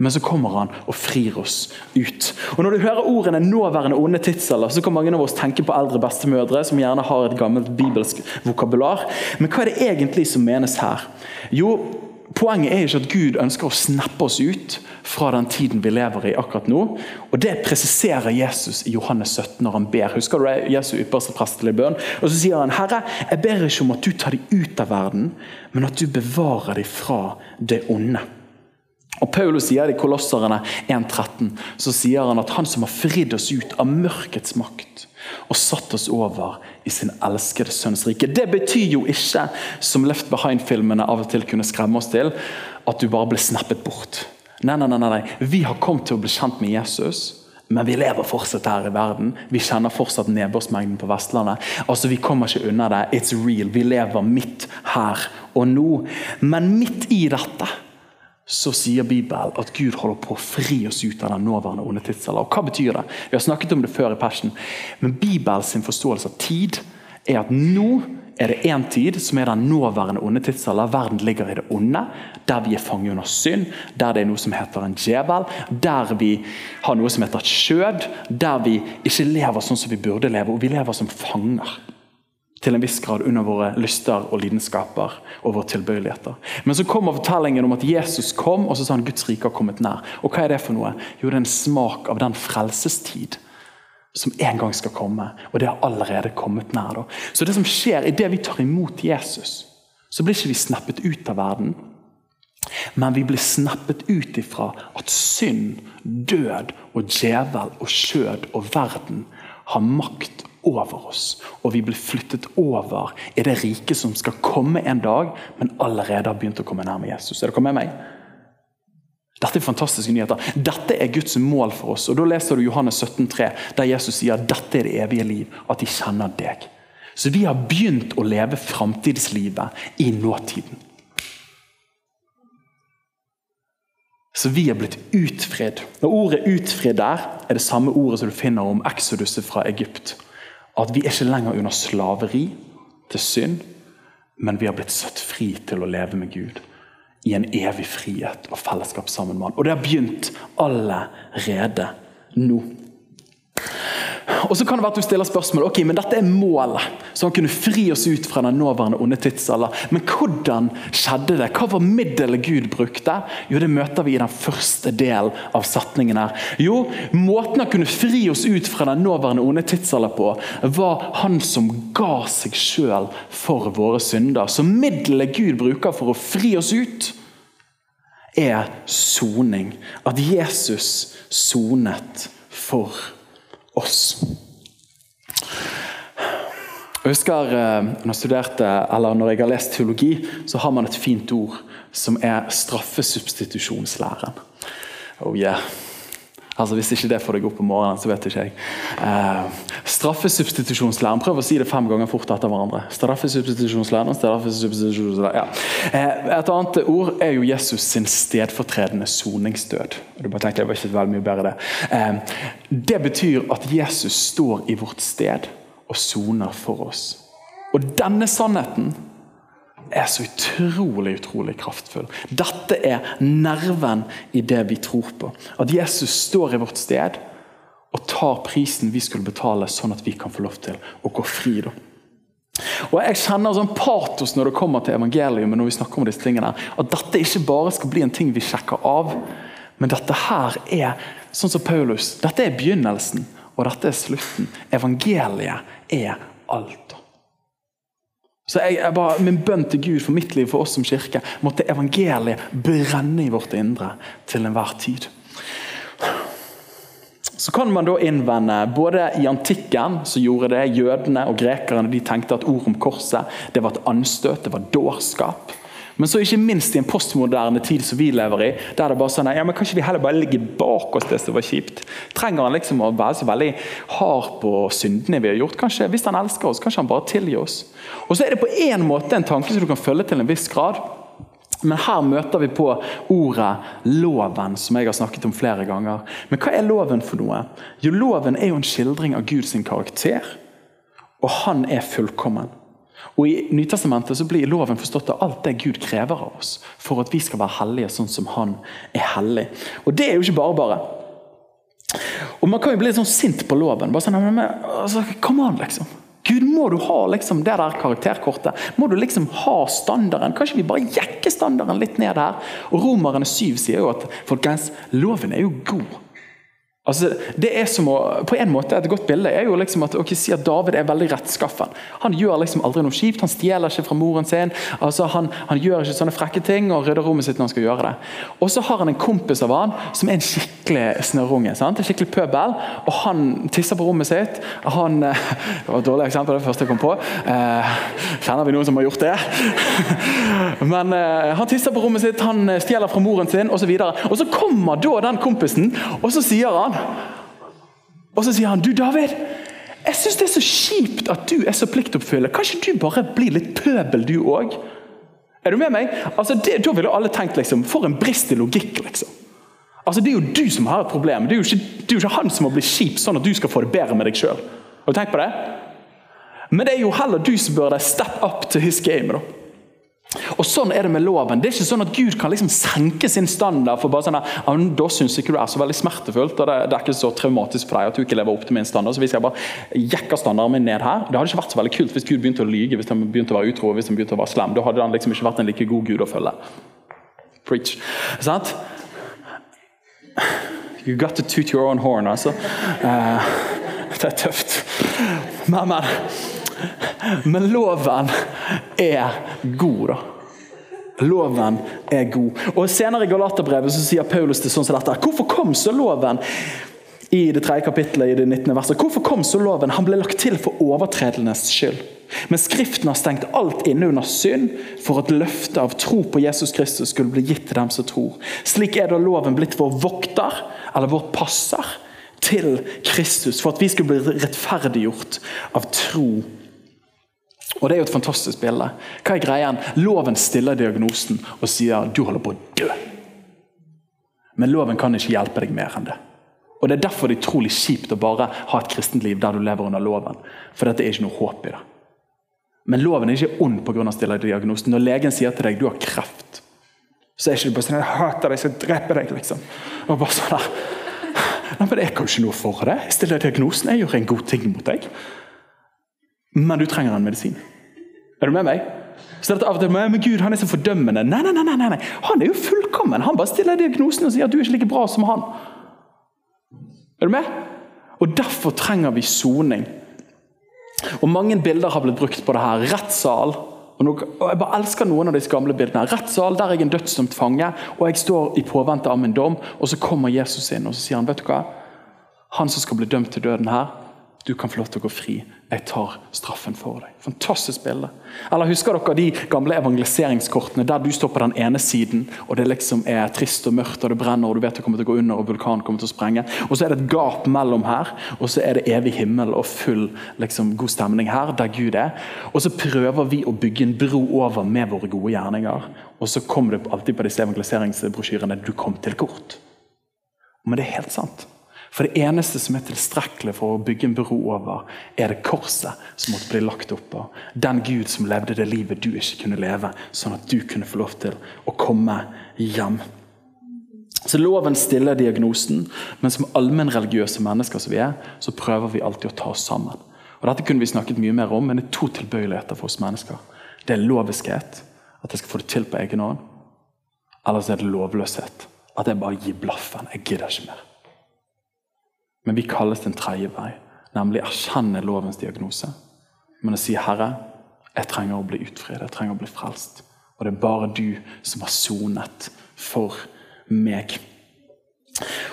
S1: Men så kommer han og frir oss ut. Og Når du hører ordene 'nåværende onde tidsalder', så kan mange av oss tenke på eldre bestemødre som gjerne har et gammelt bibelsk vokabular. Men hva er det egentlig som menes her? Jo, Poenget er ikke at Gud ønsker å snappe oss ut fra den tiden vi lever i akkurat nå. Og Det presiserer Jesus i Johannes 17 når han ber. Husker du det? Jesu ypperste prestelige bønn. Og Så sier han, Herre, jeg ber ikke om at du tar dem ut av verden, men at du bevarer dem fra det onde. Og Paulus sier det i Kolosserne 1,13. Så sier han at han som har fridd oss ut av mørkets makt og satt oss over i sin elskede sønns rike. Det betyr jo ikke, som Left Behind-filmene av og til kunne skremme oss til, at du bare ble snappet bort. Nei, nei, nei, nei. Vi har kommet til å bli kjent med Jesus. Men vi lever fortsatt her i verden. Vi kjenner fortsatt nedbørsmengden på Vestlandet. Altså, Vi kommer ikke unna det. It's real. Vi lever midt her og nå. Men midt i dette så sier Bibelen at Gud holder på å fri oss ut av den nåværende onde tidsalder. Og Hva betyr det? Vi har snakket om det før i persen, Men Bibels forståelse av tid er at nå er det én tid som er den nåværende onde tidsalder. Verden ligger i det onde, der vi er fanget under synd, der det er noe som heter en djevel, der vi har noe som heter et skjød, der vi ikke lever sånn som vi burde leve, og vi lever som fanger. Til en viss grad under våre lyster og lidenskaper og våre tilbøyeligheter. Men så kommer fortellingen om at Jesus kom, og så sa han Guds rike har kommet nær. Og hva er det for noe? Jo, det er en smak av den frelsestid som en gang skal komme. Og det har allerede kommet nær. Da. Så det som skjer idet vi tar imot Jesus, så blir ikke vi snappet ut av verden. Men vi blir snappet ut ifra at synd, død og djevel og skjød og verden har makt over oss. Og vi blir flyttet over i det riket som skal komme en dag, men allerede har begynt å komme nærme Jesus. Er dere med meg? Dette er fantastiske nyheter. Dette er Guds mål for oss. Og Da leser du Johannes 17, 17,3, der Jesus sier dette er det evige liv, at de kjenner deg. Så vi har begynt å leve framtidslivet i nåtiden. Så vi er blitt utfridd. Når Ordet 'utfridd' der er det samme ordet som du finner om eksoduset fra Egypt. At vi er ikke lenger under slaveri til synd, men vi har blitt satt fri til å leve med Gud. I en evig frihet og fellesskap sammen med Han. Og det har begynt allerede nå. Og så kan det være at du stiller spørsmål ok, men dette er målet, så han kunne fri oss ut fra den nåværende onde tidsalder. Men hvordan skjedde det? Hva var middelet Gud brukte? Jo, Det møter vi i den første delen av setningen. her. Jo, Måten han kunne fri oss ut fra den nåværende onde tidsalder på, var han som ga seg sjøl for våre synder. Så middelet Gud bruker for å fri oss ut, er soning. At Jesus sonet for oss oss. Jeg husker eh, når jeg studerte, eller når jeg har lest teologi, så har man et fint ord som er straffesubstitusjonslæren. Oh yeah. Altså Hvis ikke det får deg opp om morgenen, så vet ikke jeg. Eh, straffesubstitusjonslæren. Prøv å si det fem ganger fort etter hverandre. Straffesubstitusjonslæren, straffesubstitusjonslæren. Ja. Eh, et annet ord er jo Jesus sin stedfortredende soningsdød. Du bare tenkte, det var ikke veldig mye bedre Det eh, Det betyr at Jesus står i vårt sted og soner for oss. Og denne sannheten er så utrolig utrolig kraftfull. Dette er nerven i det vi tror på. At Jesus står i vårt sted og tar prisen vi skulle betale, sånn at vi kan få lov til å gå fri. da. Og Jeg kjenner sånn patos når det kommer til evangeliet, når vi snakker om disse tingene, at dette ikke bare skal bli en ting vi sjekker av, men dette her er sånn som Paulus, dette er begynnelsen, og dette er slutten. Evangeliet er alt. Så jeg, jeg bare, Min bønn til Gud for mitt liv, for oss som kirke, måtte evangeliet brenne i vårt indre til enhver tid. Så kan man da innvende, både I antikken så gjorde det jødene og grekerne de tenkte at ord om korset det var et anstøt, det var dårskap. Men så ikke minst i en postmoderne tid som vi lever i, der det bare sånn ja, men Kanskje vi heller bare ligger bak oss det som var kjipt? Trenger han liksom å være så veldig hard på syndene vi har gjort? Kanskje, Hvis han elsker oss, kanskje han bare tilgir oss? Og så er det på en måte en tanke som du kan følge til en viss grad. Men her møter vi på ordet 'loven', som jeg har snakket om flere ganger. Men hva er loven for noe? Jo, Loven er jo en skildring av Guds karakter, og han er fullkommen. Og I Nytestamentet så blir loven forstått av alt det Gud krever av oss for at vi skal være hellige sånn som han er hellig. Og Det er jo ikke bare bare. Og Man kan jo bli litt sånn sint på loven. bare sånn, men, altså, Come on, liksom. Gud, må du ha liksom det der karakterkortet? Må du liksom ha standarden? Kanskje vi bare jekker standarden litt ned her? Og Romerne 7 sier jo at folkens, loven er jo god. Altså, det er som å, på en måte Et godt bilde er jo liksom at, okay, si at David er veldig rettskaffen. Han gjør liksom aldri noe kjipt. Han stjeler ikke fra moren sin. altså Han, han gjør ikke sånne frekke ting og rydder rommet sitt når han skal gjøre det. Og så har han en kompis av han som er en skikkelig snørrunge. En skikkelig pøbel. Og han tisser på rommet sitt. Han, eh, Det var et dårlig eksempel, det første jeg kom på. Eh, kjenner vi noen som har gjort det? Men eh, han tisser på rommet sitt, han stjeler fra moren sin osv. Og, så og så kommer da den kompisen, og så sier han og så sier han du David, jeg syns det er så kjipt at du er så pliktoppfyllende. Kan ikke du bare bli litt pøbel, du òg? Er du med meg? Altså, det, Da ville alle tenkt liksom, for en brist i logikk. liksom. Altså, Det er jo du som har et problem. Det er jo ikke, det er jo ikke han som må bli kjip, sånn at du skal få det bedre med deg sjøl. Men det er jo heller du som bør step up to his game. da. Og Sånn er det med loven. Det er ikke sånn at Gud kan liksom senke sin standard. for bare sånn at, ja, Da syns ikke du er så veldig smertefullt og det, det, er ikke så traumatisk for deg at du ikke lever opp til min standard. så hvis jeg bare jekker standarden min ned her, Det hadde ikke vært så veldig kult hvis Gud begynte å lyge, hvis han begynte å være utro, hvis han begynte å være slem. Da hadde han liksom ikke vært en like god Gud å følge. Preach. Sant? You got to toot your own horn, altså. Uh, det er tøft. Men, men. Men loven er god, da. Loven er god. Og Senere i Galaterbrevet så sier Paulus det sånn som dette. Hvorfor kom så loven? I det tredje kapittelet i det 19. verset. Hvorfor kom så loven? Han ble lagt til for overtredelnes skyld. Men Skriften har stengt alt inne under synd for at løftet av tro på Jesus Kristus skulle bli gitt til dem som tror. Slik er da loven blitt vår vokter, eller vår passer, til Kristus, for at vi skulle bli rettferdiggjort av tro og Det er jo et fantastisk bilde. Hva er greien? Loven stiller diagnosen og sier du holder på å dø. Men loven kan ikke hjelpe deg mer enn det. Og Det er derfor det er utrolig kjipt å bare ha et kristent liv der du lever under loven. For dette er ikke noe håp i det. Men loven er ikke ond pga. diagnosen. Når legen sier til deg du har kreft, så er ikke du bare sånn 'Jeg hater deg, så jeg dreper deg', liksom. Og bare sånn der. Nei, men Jeg kan ikke noe for det. Jeg stiller diagnosen. Jeg gjør en god ting mot deg. Men du trenger en medisin. Er du med meg? Så dette av og til, men Gud han er så fordømmende. Nei, nei, nei, nei, Han er jo fullkommen. Han bare stiller diagnosen og sier at du er ikke like bra som han. Er du med? Og Derfor trenger vi soning. Og Mange bilder har blitt brukt på det her. Rettssal. Og Jeg bare elsker noen av disse gamle bildene. Rettssal, Der er jeg en dødsdømt fange, og jeg står i påvente av min dom. Og så kommer Jesus inn og så sier han, vet du hva? Han som skal bli dømt til døden her, du kan få lov til å gå fri. Jeg tar straffen for deg. Fantastisk bilde. Eller Husker dere de gamle evangeliseringskortene der du står på den ene siden, og det liksom er trist og mørkt, og det brenner, og du vet det kommer til å gå under, og vulkanen kommer til å sprenge. Og så er det et gap mellom her, og så er det evig himmel og full liksom, god stemning her, der Gud er. Og så prøver vi å bygge en bro over med våre gode gjerninger. Og så kommer det alltid på disse evangeliseringsbrosjyrene 'Du kom til kort'. Men det er helt sant. For det eneste som er tilstrekkelig for å bygge en bro over, er det korset som måtte bli lagt oppå. Den Gud som levde det livet du ikke kunne leve, sånn at du kunne få lov til å komme hjem. Så Loven stiller diagnosen, men som allmennreligiøse mennesker som vi er, så prøver vi alltid å ta oss sammen. Og Dette kunne vi snakket mye mer om, men det er to tilbøyeligheter for oss mennesker. Det er loviskhet, at jeg skal få det til på egen hånd. Eller så er det lovløshet, at jeg bare gir blaffen. Jeg gidder ikke mer. Men vi kalles den tredje vei, nemlig erkjenne lovens diagnose. Men å si 'Herre, jeg trenger å bli utfridd, jeg trenger å bli frelst'. Og det er bare du som har sonet for meg.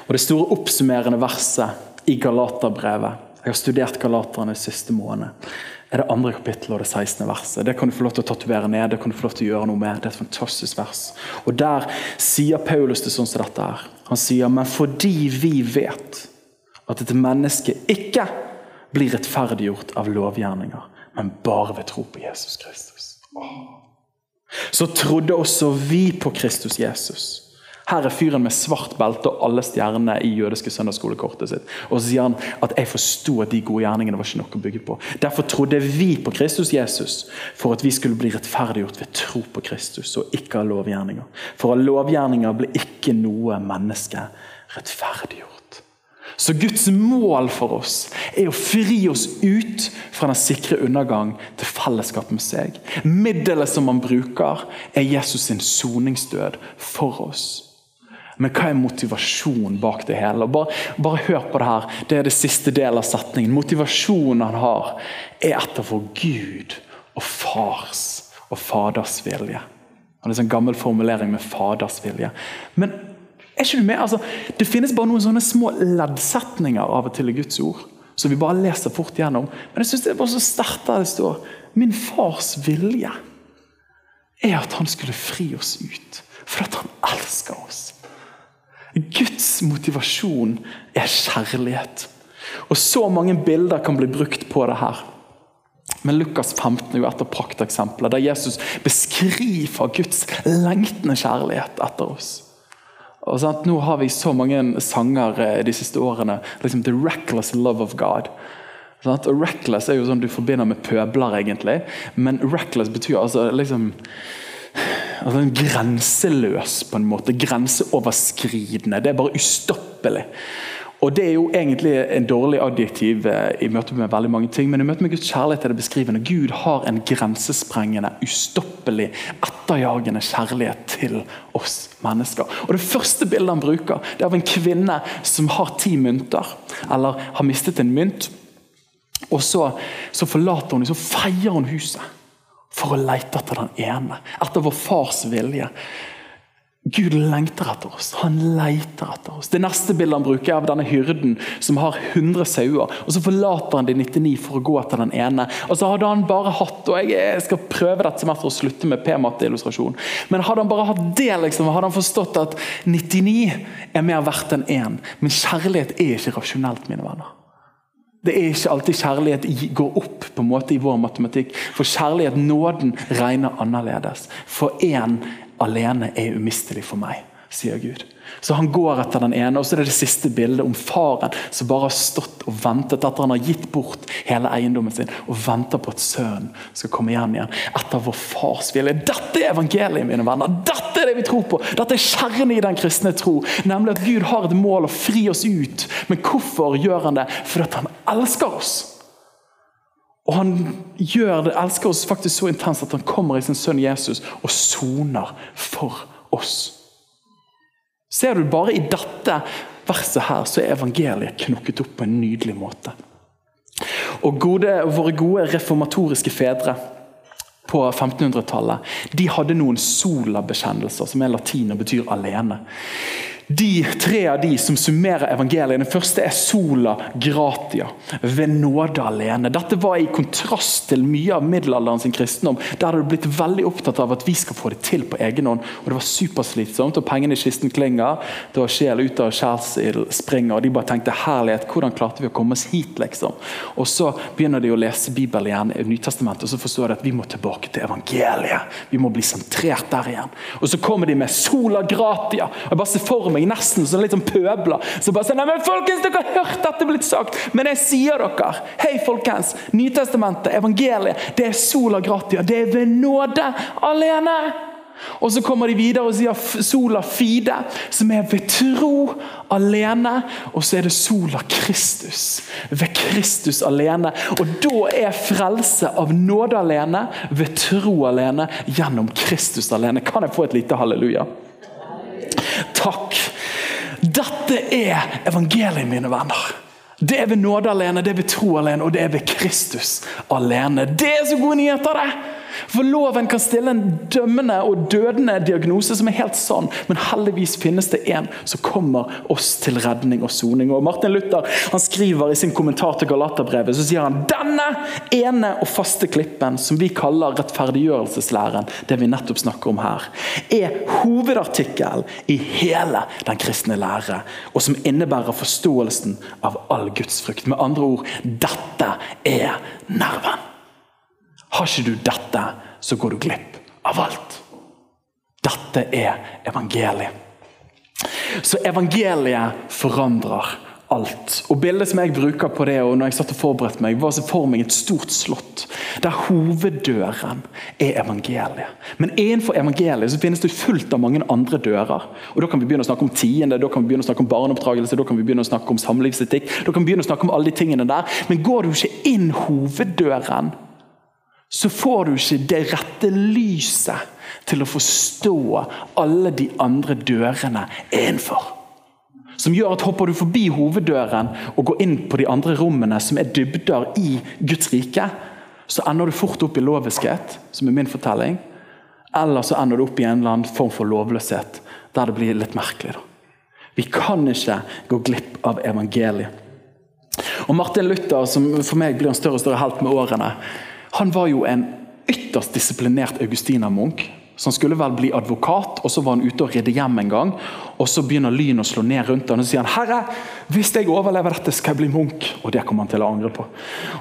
S1: Og Det store oppsummerende verset i Galaterbrevet Jeg har studert Galaterne siste måned. er det andre kapittelet og det 16. verset. Det kan du få lov til å tatovere ned. det kan du få lov til å gjøre noe med. Det er et fantastisk vers. Og Der sier Paulus det sånn som dette her. Han sier, men fordi vi vet at et menneske ikke blir rettferdiggjort av lovgjerninger, men bare ved tro på Jesus Kristus. Så trodde også vi på Kristus Jesus. Her er fyren med svart belte og alle stjernene i jødiske søndagsskolekortet sitt. Og så sier han at jeg forsto at de gode gjerningene var ikke noe å bygge på. Derfor trodde vi på Kristus Jesus for at vi skulle bli rettferdiggjort ved tro på Kristus og ikke av lovgjerninger. For av lovgjerninger ble ikke noe menneske rettferdiggjort. Så Guds mål for oss er å fri oss ut fra den sikre undergang til fellesskap med seg. Middelet som man bruker, er Jesus sin soningsdød for oss. Men hva er motivasjonen bak det hele? Bare, bare, hør på det her. Det er det siste delen av setningen. Motivasjonen han har, er etter vår Gud og fars og faders vilje. Det er en sånn gammel formulering med faders vilje. Men er ikke du med? Altså, det finnes bare noen sånne små leddsetninger av og til i Guds ord. Som vi bare leser fort gjennom. Men jeg synes det er bare så sterkt der det står Min fars vilje er at han skulle fri oss ut. For at han elsker oss. Guds motivasjon er kjærlighet. Og så mange bilder kan bli brukt på det her. Men Lukas 15 er jo et av prakteksemplene der Jesus beskriver Guds lengtende kjærlighet etter oss. Og sant? Nå har vi så mange sanger eh, de siste årene. liksom The reckless love of God. Sant? Og Reckless er jo sånn du forbinder med pøbler, egentlig. Men reckless betyr altså liksom altså grenseløs, på en måte. Grenseoverskridende. Det er bare ustoppelig. Og Det er jo egentlig en dårlig adjektiv eh, i møte med veldig mange ting, men i møte med Guds kjærlighet er det beskrivende. Gud har en grensesprengende, ustoppelig, etterjagende kjærlighet til oss mennesker. Og Det første bildet han bruker, det er av en kvinne som har ti mynter, eller har mistet en mynt. Og så, så forlater hun, så feier hun huset for å lete etter den ene. Etter vår fars vilje. Gud lengter etter oss. Han leter etter oss. Det neste bildet han bruker er av denne hyrden som har 100 sauer. og Så forlater han de 99 for å gå etter den ene. Og så hadde han bare hatt og Jeg skal prøve dette semesteret å slutte med p-matteillustrasjon. Men hadde han bare hatt det, liksom, hadde han forstått at 99 er mer verdt enn én. Men kjærlighet er ikke rasjonelt, mine venner. Det er ikke alltid kjærlighet går opp på en måte i vår matematikk. For kjærlighet, nåden, regner annerledes. For én alene er umistelig for meg, sier Gud. Så han går etter den ene, og så er det det siste bildet om faren som bare har stått og ventet etter han har gitt bort hele eiendommen sin, og venter på at sønnen skal komme hjem igjen. Etter vår fars vilje. Dette er evangeliet, mine venner! Dette er det vi tror på! Dette er kjernen i den kristne tro. Nemlig at Gud har et mål å fri oss ut. Men hvorfor gjør han det? Fordi han elsker oss. Og han gjør det, elsker oss faktisk så intenst at han kommer i sin sønn Jesus og soner for oss. Ser du bare i dette verset her, så er evangeliet knokket opp på en nydelig måte. Og gode, Våre gode reformatoriske fedre på 1500-tallet de hadde noen sola-bekjennelser, som er latin og betyr alene de tre av de som summerer evangeliet. Den første er sola gratia, ved nåde alene. Dette var i kontrast til mye av middelalderen sin kristendom. Der hadde blitt veldig opptatt av at vi skal få det til på egen hånd. Og Det var superslitsomt, og pengene i kisten klinger. Var sjel ut av skjærsild springer, og de bare tenkte herlighet, hvordan klarte vi å komme oss hit, liksom? Og så begynner de å lese Bibelen igjen, Nytestamentet, og så forstår de at vi må tilbake til evangeliet. Vi må bli sentrert der igjen. Og så kommer de med sola gratia. og jeg bare ser for meg meg nesten som litt sånn pøbler. Så bare sånn, men folkens, dere har hørt dette blitt sagt, men jeg sier dere Hei, folkens. Nytestamentet, evangeliet, det er sola gratia. Det er ved nåde alene. Og Så kommer de videre og sier sola fide, som er ved tro alene. Og så er det sola Kristus, ved Kristus alene. Og Da er frelse av nåde alene, ved tro alene, gjennom Kristus alene. Kan jeg få et lite halleluja? Dette er evangeliet, mine venner. Det er ved nåde alene, det er ved tro alene, og det er ved Kristus alene. Det er så gode nyheter, det! For loven kan stille en dømmende og dødende diagnose som er helt sann, men heldigvis finnes det en som kommer oss til redning og soning. Og Martin Luther han skriver i sin kommentar til Galaterbrevet så sier han denne ene og faste klippen, som vi kaller rettferdiggjørelseslæren, det vi nettopp snakker om her, er hovedartikkel i hele den kristne lære, og som innebærer forståelsen av all Guds frukt. Med andre ord dette er nerven. Har ikke du dette, så går du glipp av alt. Dette er evangeliet. Så evangeliet forandrer alt. Og Bildet som jeg bruker på det, og når jeg satt og forberedte meg, var for meg et stort slott. Der hoveddøren er evangeliet. Men innenfor evangeliet så finnes det fullt av mange andre dører. Og Da kan vi begynne å snakke om tiende, da kan vi begynne å snakke om barneoppdragelse, da kan vi begynne å snakke om samlivsetikk. da kan vi begynne å snakke om alle de tingene der. Men går du ikke inn hoveddøren, så får du ikke det rette lyset til å forstå alle de andre dørene innenfor. Som gjør at hopper du forbi hoveddøren og går inn på de andre rommene som er dybder i Guds rike, så ender du fort opp i loviskhet, som er min fortelling. Eller så ender du opp i en eller annen form for lovløshet, der det blir litt merkelig. Da. Vi kan ikke gå glipp av evangeliet. Og Martin Luther, som for meg blir en større og større helt med årene, han var jo en ytterst disiplinert augustinermunk. Så han skulle vel bli advokat, og så var han ute og redde hjem en gang. og Så begynner lynet å slå ned rundt han, og så sier han, 'Herre, hvis jeg overlever dette, skal jeg bli munk.' Og det kommer han til å angre på.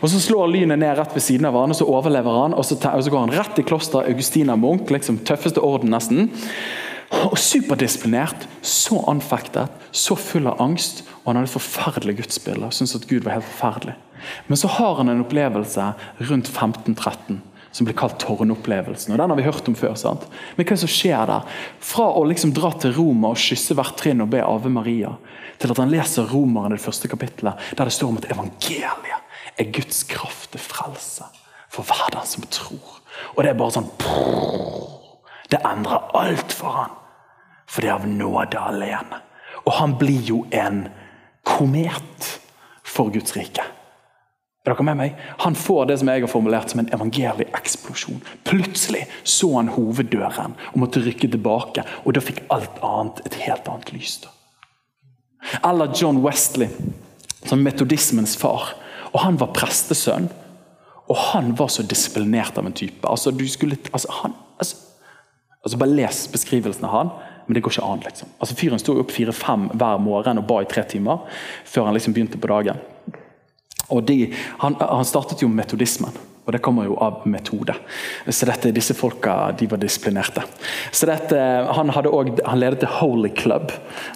S1: Og Så slår lynet ned rett ved siden av han, og så overlever han. Og så går han rett i kloster augustinermunk, liksom tøffeste orden nesten. Og Superdisiplinert, så anfektet, så full av angst. Og han hadde et forferdelig gudsbilde. Syntes at Gud var helt forferdelig. Men så har han en opplevelse rundt 1513 som blir kalt tårnopplevelsen. og Den har vi hørt om før. sant? Men hva er det som skjer der? Fra å liksom dra til Roma og kysse hvert trinn og be Ave Maria, til at han leser Romeren i det første kapittelet, der det står om at evangeliet er Guds kraft til frelse for hver den som tror. Og det er bare sånn Det endrer alt for han. For det er av nåde alene. Og han blir jo en komet for Guds rike. Er dere med meg? Han får det som jeg har formulert som en evangelieeksplosjon. Plutselig så han hoveddøren og måtte rykke tilbake. Og da fikk alt annet et helt annet lys. Eller John Wesley, som metodismens far. Og Han var prestesønn, og han var så disiplinert av en type. Altså, du skulle, altså, han, altså, altså Bare les beskrivelsen av han, men det går ikke an. liksom. Altså Fyren sto opp fire-fem hver morgen og ba i tre timer før han liksom begynte på dagen. Og de, han, han, startet jo metodismen, og det kommer jo av metode. Så dette, disse folka de var disiplinerte. Så dette, han, også, han ledet The Holy Club,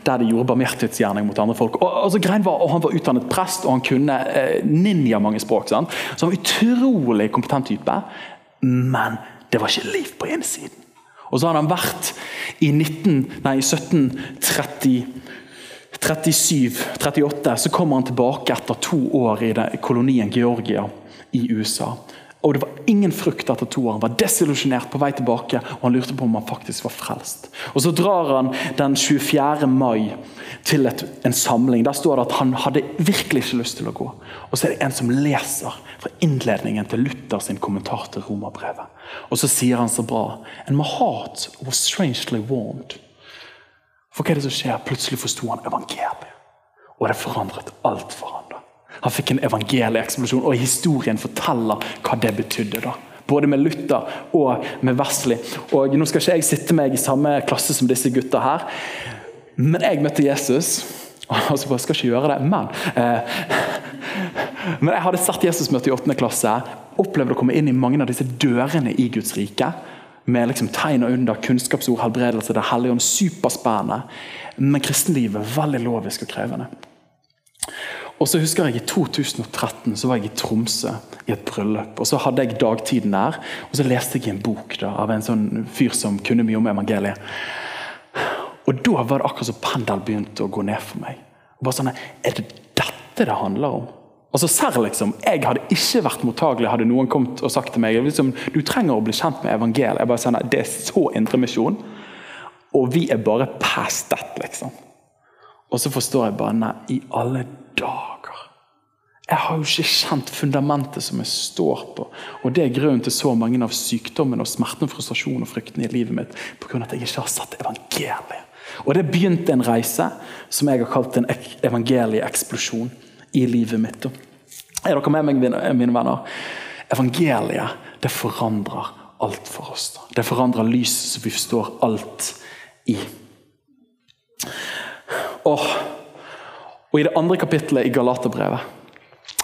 S1: der de gjorde barmhjertighetsgjerning mot andre folk. Og, og, så var, og Han var utdannet prest, og han kunne eh, ninja mange språk. Sant? Så han var utrolig kompetent type, men det var ikke liv på innsiden. Og så hadde han vært i 19, nei, 1730 37-38 så kommer han tilbake etter to år i kolonien Georgia i USA. Og Det var ingen frukt etter to år. Han var desillusjonert på vei tilbake og han lurte på om han faktisk var frelst. Og Så drar han den 24. mai til et, en samling. Der står det at han hadde virkelig ikke lyst til å gå. Og Så er det en som leser fra innledningen til Luther sin kommentar til romerbrevet. Og så sier han så bra And my heart was strangely warmed. For hva er det som skjer? Plutselig forsto han evangeliet. Og det forandret alt for ham. Han fikk en evangelieeksplosjon, og historien forteller hva det betydde. da. Både med Luther og med Wesley. Og Nå skal ikke jeg sitte meg i samme klasse som disse gutta her, men jeg møtte Jesus. Altså, bare, skal ikke gjøre det, men eh, Men jeg hadde sett Jesusmøte i 8. klasse. Opplevde å komme inn i mange av disse dørene i Guds rike med liksom tegn og under, kunnskapsord, helbredelse, det hellige ånd. Superspennende. Men kristenlivet veldig lovisk og krevende. Og så husker jeg I 2013 så var jeg i Tromsø i et bryllup. og Så hadde jeg dagtiden der, og så leste jeg en bok da, av en sånn fyr som kunne mye om evangeliet. Og Da var det akkurat som pendel begynte å gå ned for meg. Bare sånn, Er det dette det handler om? Altså Serr, liksom. Jeg hadde ikke vært mottagelig hadde noen kommet og sagt til meg liksom, du trenger å bli kjent med evangeliet. Jeg bare sånn, Det er så indremisjon, og vi er bare past that, liksom. Og så forstår jeg bare Nei, i alle dager. Jeg har jo ikke kjent fundamentet som jeg står på. Og det er grunnen til så mange av sykdommene, og smerten, frustrasjonen og frykten i livet mitt. På grunn av at jeg ikke har satt evangeliet. Og det begynte en reise som jeg har kalt en evangelieeksplosjon i livet mitt. Er dere med meg, mine venner? Evangeliet det forandrer alt for oss. Det forandrer lyset som vi forstår alt i. Og, og I det andre kapittelet i Galaterbrevet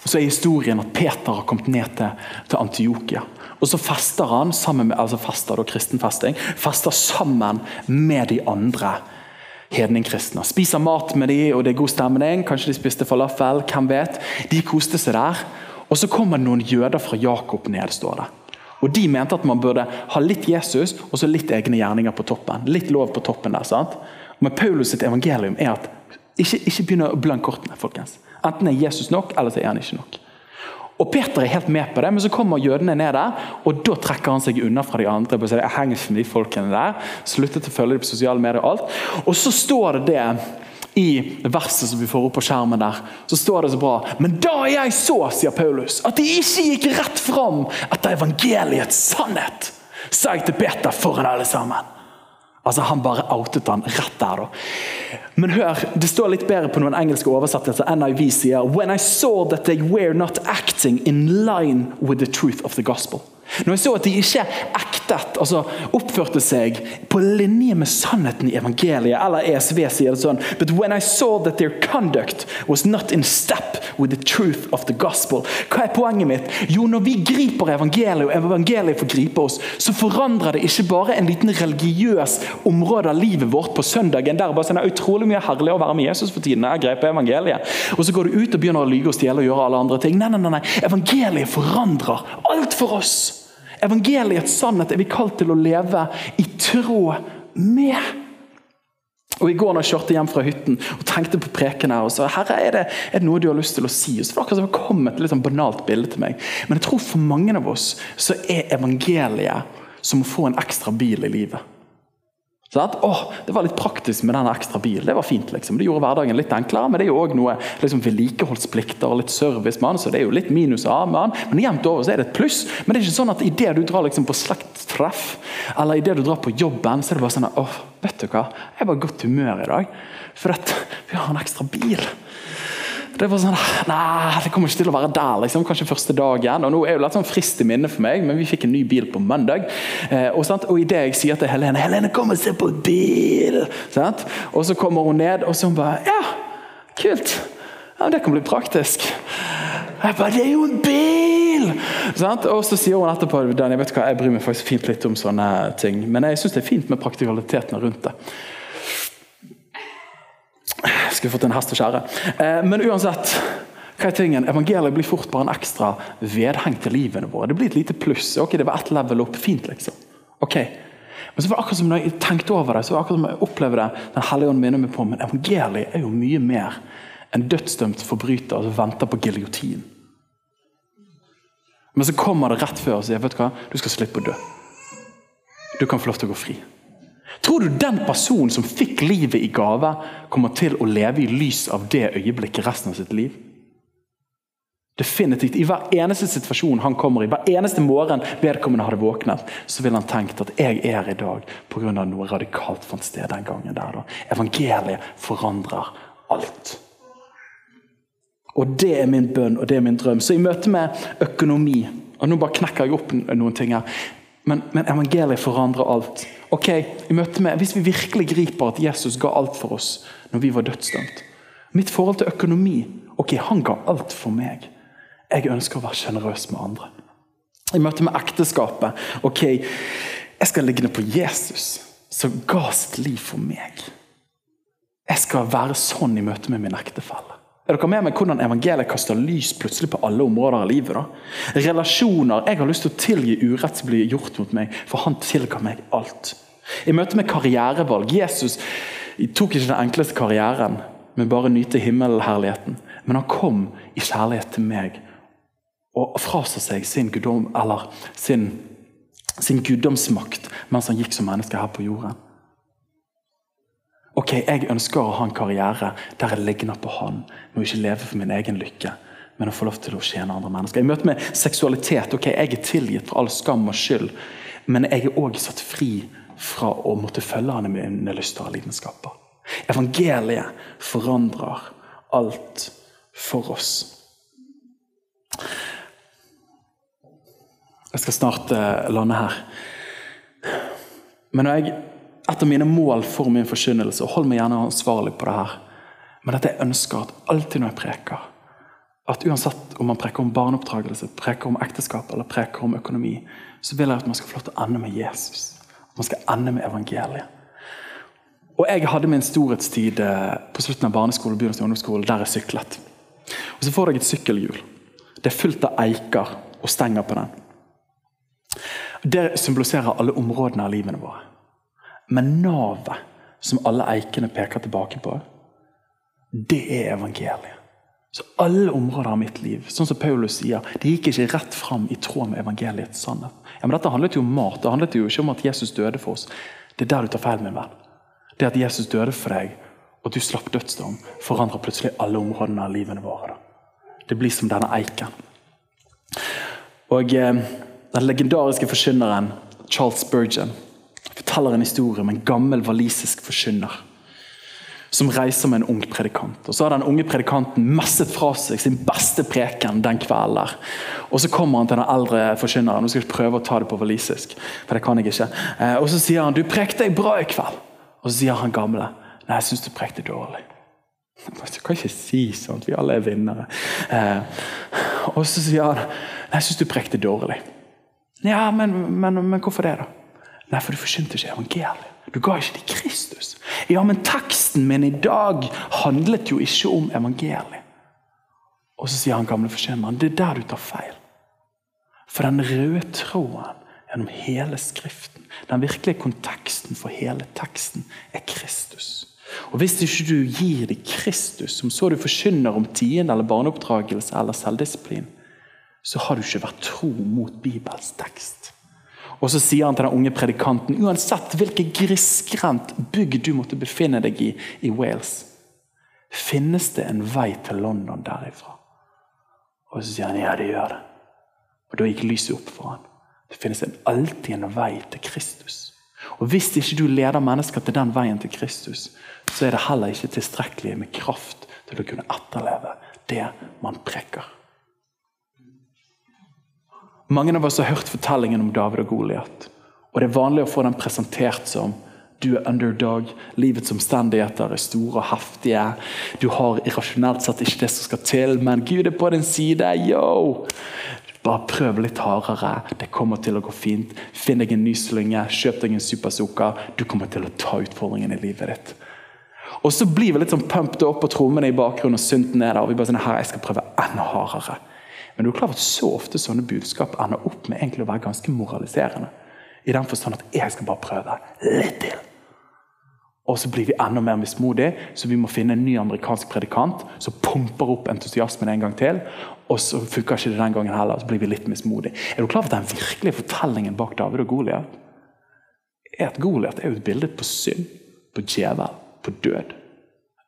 S1: så er historien at Peter har kommet ned til, til Antiokia. Og så fester han sammen med, altså fester, da, kristenfesting, fester sammen med de andre hedningkristne. Spiser mat med de, og det er god stemning. Kanskje de spiste falafel. hvem vet. De koste seg der. Og Så kommer noen jøder fra Jakob ned. står det. Og De mente at man burde ha litt Jesus og så litt egne gjerninger på toppen. Litt lov på toppen der, sant? Men Paulus sitt evangelium er at ikke, ikke begynn å blande kortene. folkens. Enten er Jesus nok, eller så er han ikke nok. Og Peter er helt med på det, men så kommer jødene ned der, og da trekker han seg unna fra de andre. på Jeg henger ikke de folkene der, Sluttet å følge dem på sosiale medier. og alt. Og så står det det i verset som vi får opp på skjermen der, så står det så bra. Men da jeg så, sier Paulus, at de ikke gikk rett fram etter evangeliets sannhet, sa jeg til Peter foran alle sammen. Altså Han bare outet han rett der. da. Men hør, det står litt bedre på noen engelske oversettelser. NIV sier «When I saw that they were not acting in line with the truth of the gospel». Når jeg så at de ikke ektet, altså oppførte seg på linje med sannheten i evangeliet, eller ESV sier det sånn But when I saw that their conduct was not in step with the truth of the gospel Hva er poenget mitt? Jo, når vi griper evangeliet, og evangeliet får gripe oss, så forandrer det ikke bare en liten religiøs område av livet vårt på søndagen. der bare sånn, Det utrolig mye herlig å være med Jesus for tiden. Jeg grep evangeliet. Og så går du ut og begynner å lyge og stjele og gjøre alle andre ting. Nei, nei, nei, nei. Evangeliet forandrer alt for oss. Evangeliets sannhet er vi kalt til å leve i tråd med. Og I går når jeg kjørte hjem fra hytten og tenkte på preken her, og sa herre, er det, er det noe du har lyst til å si? Og så var det akkurat kom et litt sånn banalt bilde til meg. Men jeg tror for mange av oss så er evangeliet som å få en ekstra bil i livet. Sånn Åh, det var litt praktisk med den ekstra bilen. Det var fint. liksom. Det gjorde hverdagen litt enklere. Men det er jo òg noe liksom, vedlikeholdsplikter og litt service med så det er jo litt minus av med den. Men jevnt over så er det et pluss. Men det er ikke sånn at idet du drar liksom, på slektstreff, eller idet du drar på jobben, så er det bare sånn åh, vet du hva, jeg bare i godt humør i dag. For at vi har en ekstra bil. Det var sånn, nei, det kommer ikke til å være der. liksom, Kanskje første dagen. og Nå er det litt sånn frist i minne for meg, men vi fikk en ny bil på mandag. Eh, og, sant? og idet jeg sier til Helene 'Helene, kom og se på bil!' Sant? Og så kommer hun ned, og så bare 'Ja, kult. Ja, Det kan bli praktisk.' Jeg bare 'Det er jo en bil!' Sant? Og så sier hun etterpå jeg vet hva, jeg bryr meg faktisk fint litt om sånne ting, men jeg syns det er fint med praktikalitetene rundt det. Skulle fått en hest og skjære. Eh, men uansett, hva er tingen? Evangeliet blir fort bare en ekstra vedheng til livene våre. Det blir et lite pluss. Ok, Det var ett level opp. Fint, liksom. Ok. Men så var det akkurat som når jeg tenkte over det, så var det akkurat som jeg opplevde det, Den hellige ånd minner meg på, men evangeliet er jo mye mer enn dødsdømt forbryter som venter på giljotin. Men så kommer det rett før og sier vet du hva, du skal slippe å dø. Du kan få lov til å gå fri. Tror du den personen som fikk livet i gave, kommer til å leve i lys av det øyeblikket resten av sitt liv? Definitivt. I hver eneste situasjon han kommer i, hver eneste morgen vedkommende hadde våknet, så ville han tenkt at jeg er i dag pga. noe radikalt fant sted den gangen. der. Da. Evangeliet forandrer alt. Og Det er min bønn og det er min drøm. Så i møte med økonomi og Nå bare knekker jeg opp noen ting her. Men, men evangeliet forandrer alt. Ok, i møte med, Hvis vi virkelig griper at Jesus ga alt for oss når vi var dødsdømt Mitt forhold til økonomi ok, Han ga alt for meg. Jeg ønsker å være sjenerøs med andre. I møte med ekteskapet ok, Jeg skal ligge på Jesus, som ga sitt liv for meg. Jeg skal være sånn i møte med min ektefelle. Er dere med meg hvordan evangeliet kaster lys plutselig på alle områder av livet? da? Relasjoner. Jeg har lyst til å tilgi urett som blir gjort mot meg, for han tilga meg alt. I møte med karrierevalg Jesus tok ikke den enkleste karrieren, men bare nyte himmelherligheten. Men han kom i kjærlighet til meg og frasa seg sin, guddom, sin, sin guddomsmakt mens han gikk som menneske her på jorden. Ok, Jeg ønsker å ha en karriere der jeg ligner på han, med å ikke leve for min egen lykke, men å få lov til å tjene andre mennesker. I møte med seksualitet ok, jeg er tilgitt for all skam og skyld, men jeg er òg satt fri fra å måtte følge han med mine lyster og lidenskaper. Evangeliet forandrer alt for oss. Jeg skal snart uh, lande her. Men når jeg et av mine mål for min forkynnelse, og hold meg gjerne ansvarlig på det her, men at jeg ønsker at alltid når jeg preker, at uansett om man preker om barneoppdragelse, preker om ekteskap eller preker om økonomi, så vil jeg at man skal få lov til å ende med Jesus. Man skal ende med evangeliet. Og Jeg hadde min storhetstid eh, på slutten av barneskolen begynnelsen av ungdomsskolen, der jeg syklet. Og Så får jeg et sykkelhjul. Det er fullt av eiker og stenger på den. Det symboliserer alle områdene av livene våre. Men navet som alle eikene peker tilbake på, det er evangeliet. Så alle områder av mitt liv, sånn som Paulus sier, det gikk ikke rett fram i tråd med evangeliets sannhet. Ja, men Dette handlet jo om mat, det handlet jo ikke om at Jesus døde for oss. Det er der du tar feil, min venn. Det at Jesus døde for deg, og du slapp dødsdom, forandrer plutselig alle områdene av livene våre. Det blir som denne eiken. Og eh, Den legendariske forkynneren Charles Spurgeon forteller en historie om en gammel walisisk forkynner som reiser med en ung predikant. Og Så har den unge predikanten messet fra seg sin beste preken den kvelden. der. Og Så kommer han til den eldre forkynneren. Nå skal jeg prøve å ta det på walisisk. for det kan jeg ikke. Eh, og Så sier han 'du prekte bra i kveld'. Og så sier han gamle 'nei, jeg syns du prekte dårlig'. Du kan ikke si sånt, vi alle er vinnere. Eh, og så sier han 'nei, jeg syns du prekte dårlig'. Ja, men, men, men hvorfor det, da? Nei, for du forsynte ikke evangeliet. Du ga ikke til Kristus. Ja, men teksten min i dag handlet jo ikke om evangeliet. Og så sier han gamle forkynneren det er der du tar feil. For den røde tråden gjennom hele Skriften. Den virkelige konteksten for hele teksten er Kristus. Og Hvis ikke du gir deg Kristus, som så du forkynner om tiende eller barneoppdragelse eller selvdisiplin, så har du ikke vært tro mot Bibels tekst. Og så sier han til den unge predikanten uansett hvilket grisgrendt bygg du måtte befinne deg i i Wales, finnes det en vei til London derifra. Og så sier han ja, det gjør det. Og Da gikk lyset opp for han. Det finnes alltid en vei til Kristus. Og Hvis ikke du leder mennesker til den veien til Kristus, så er det heller ikke tilstrekkelig med kraft til å kunne etterleve det man preker. Mange av oss har hørt fortellingen om David og Goliat. Og det er vanlig å få den presentert som du er underdog, livets omstendigheter er store og heftige. Du har irrasjonelt sett ikke det som skal til, men Gud er på din side. Yo! Bare prøv litt hardere. Det kommer til å gå fint. Finn deg en ny slynge, kjøp deg en supersuka. Du kommer til å ta utfordringen i livet ditt. Og så blir vi litt sånn pumped opp på trommene i bakgrunnen og synten er der. og vi bare sånn, her, jeg skal prøve enda hardere. Men du er klar over at så ofte sånne budskap ender opp med egentlig å være ganske moraliserende. I den forstand at jeg skal bare prøve litt til. Og så blir vi enda mer mismodige, så vi må finne en ny amerikansk predikant som pumper opp entusiasmen en gang til. Og så funker ikke det den gangen heller, så blir vi litt mismodige. Er du klar over den virkelige fortellingen bak David og Goliat er at Goliat er jo et bilde på synd, på djevel, på død.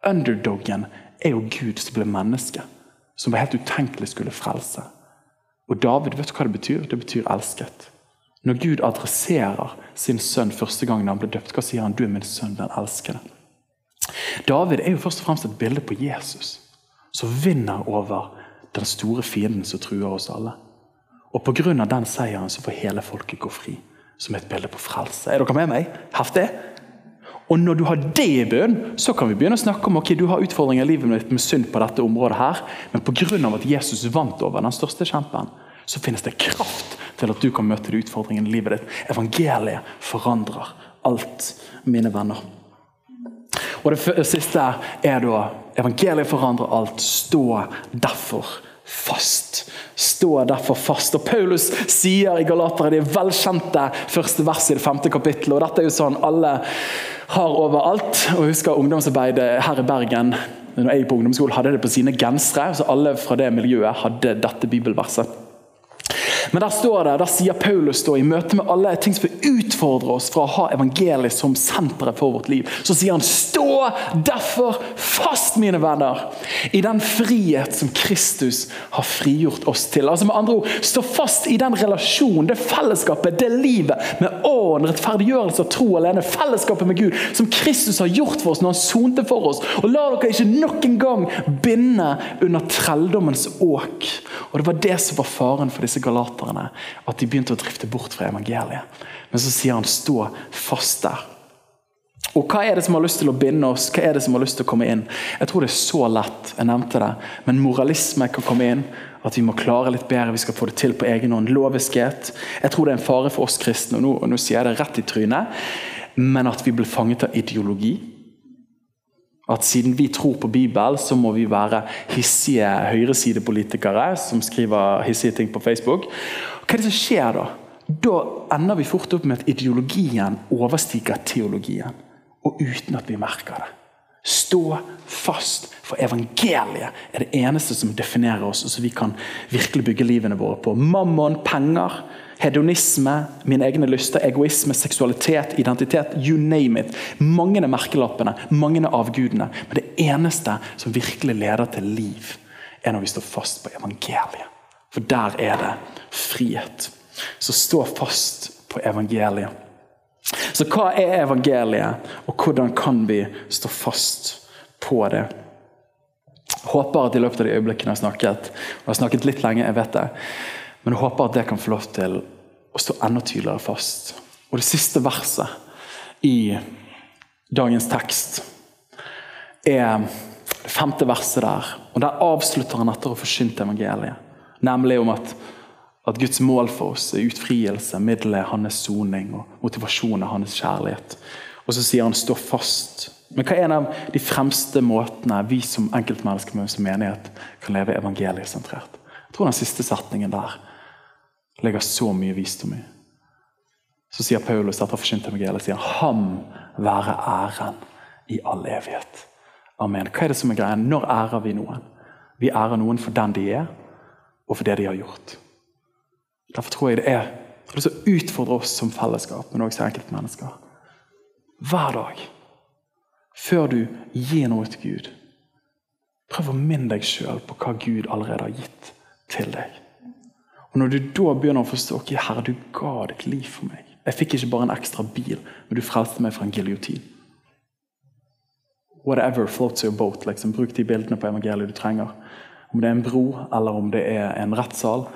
S1: Underdogen er jo Gud som ble menneske, som var helt utenkelig skulle frelse. Og David, vet du hva det betyr? Det betyr elsket. Når Gud adresserer sin sønn første gang han ble døpt, hva sier han? 'Du er min sønn, den elskede'. David er jo først og fremst et bilde på Jesus, som vinner over den store fienden som truer oss alle. Og Pga. den seieren så får hele folket gå fri, som et bilde på frelse. Er dere med meg? Heftig? Og Når du har det i bunnen, så kan vi begynne å snakke om ok, du har utfordringer i livet ditt med synd på dette området, her, men pga. at Jesus vant over den største kjempen, så finnes det kraft til at du kan møte de utfordringene i livet ditt. Evangeliet forandrer alt, mine venner. Og Det siste er da evangeliet forandrer alt. Stå derfor fast. Stå derfor fast. Og Paulus sier i Galateren det velkjente første verset i det femte kapittelet. og Dette er jo sånn alle har overalt. og husker Ungdomsarbeidet her i Bergen når jeg på ungdomsskolen hadde det på sine gensere. så Alle fra det miljøet hadde dette bibelverset. Men der står det, der sier Paulus da, i møte med alle ting som vil utfordre oss fra å ha evangeliet som senteret for vårt liv, så sier han stå derfor fast, mine venner, i den frihet som Kristus har frigjort oss til. Altså med andre ord, Stå fast i den relasjonen, det fellesskapet, det livet med ånd, rettferdiggjørelse og tro alene. Fellesskapet med Gud som Kristus har gjort for oss når han sonte for oss. Og La dere ikke nok en gang binde under trelldommens åk. Og Det var det som var faren for disse galaterne forfatterne at de begynte å drifte bort fra evangeliet. Men så sier han 'stå fast der'. Og Hva er det som har lyst til å binde oss? Hva er det som har lyst til å komme inn? Jeg tror det er så lett. jeg nevnte det, Men moralisme kan komme inn. At vi må klare litt bedre, vi skal få det til på egen hånd. Loviskhet. Jeg tror det er en fare for oss kristne, og nå, og nå sier jeg det rett i trynet, men at vi blir fanget av ideologi. At siden vi tror på Bibelen, så må vi være hissige høyresidepolitikere som skriver hissige ting på Facebook. Hva er det som skjer da? Da ender vi fort opp med at ideologien overstiger teologien. Og uten at vi merker det. Stå fast, for evangeliet er det eneste som definerer oss, og som vi kan virkelig bygge livene våre på. Mammon, penger, Hedonisme, mine egne lyster, egoisme, seksualitet, identitet. You name it. Mange er merkelappene, mange er avgudene. Men det eneste som virkelig leder til liv, er når vi står fast på evangeliet. For der er det frihet. Så stå fast på evangeliet. Så hva er evangeliet, og hvordan kan vi stå fast på det? Håper at i løpet av de øyeblikkene jeg har snakket, og jeg har snakket litt lenge, jeg vet det, men jeg håper at det kan få lov til å stå enda tydeligere fast. Og det siste verset i dagens tekst er det femte verset der. Og Der avslutter han etter å forsynt evangeliet. Nemlig om at, at, Guds mål for oss er utfrielse, middelet er hans soning og motivasjonen er hans kjærlighet. Og så sier han 'stå fast'. Men hva er en av de fremste måtene vi som enkeltmennesker med som menighet kan leve evangeliet sentrert? Jeg tror den siste setningen der legger så mye visdom i. så sier Paulus etter forkynt evangeliet sier ham være æren i all evighet. Amen. Hva er det som er greia? Når ærer vi noen? Vi ærer noen for den de er, og for det de har gjort. Derfor tror jeg det er jeg har lyst utfordrer utfordre oss som fellesskap, men også enkeltmennesker. Hver dag, før du gir noe til Gud, prøv å minne deg sjøl på hva Gud allerede har gitt til deg. Og Når du da begynner å forstå ok, Herre, du ga ditt liv for meg. Jeg fikk ikke bare en ekstra bil, men du frelste meg fra en giljotin. Whatever floats your boat. Liksom. Bruk de bildene på evangeliet du trenger. Om det er en bro, eller om det er en rettssal,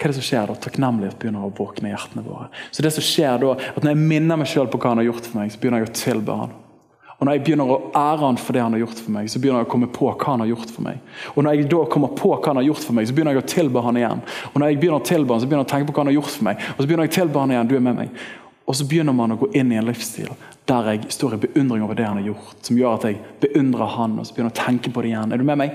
S1: hva er det som skjer da? Takknemlighet begynner å våkne i hjertene våre. Så det som skjer da, at Når jeg minner meg sjøl på hva han har gjort for meg, så begynner jeg å tilbe han. Og Når jeg begynner å ære han for det han har gjort for meg, så begynner jeg å komme på hva han har gjort for meg. Og Når jeg da kommer på hva han har gjort for meg, så begynner jeg å tilbe han igjen. Og Når jeg begynner å tilbe han, så begynner jeg å tenke på hva han har gjort for meg. Og så begynner jeg å tilbe han igjen. Du er med meg. Og så begynner man å gå inn i en livsstil der jeg står i beundring over det han har gjort, som gjør at jeg beundrer han, og så begynner jeg å tenke på det igjen. Er du med meg?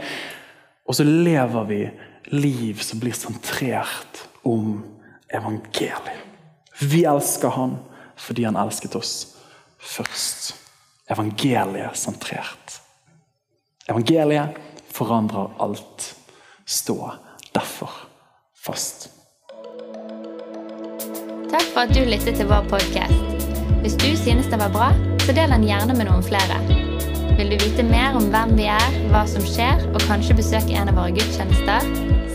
S1: Og så lever vi liv som blir sentrert om evangeliet. Vi elsker han fordi han elsket oss først. Evangeliet sentrert. Evangeliet forandrer alt. Stå derfor fast.
S2: Takk for at du lyttet til vår podkast. Hvis du synes den var bra, så del den gjerne med noen flere. Vil du vite mer om hvem vi er, hva som skjer, og kanskje besøke en av våre gudstjenester?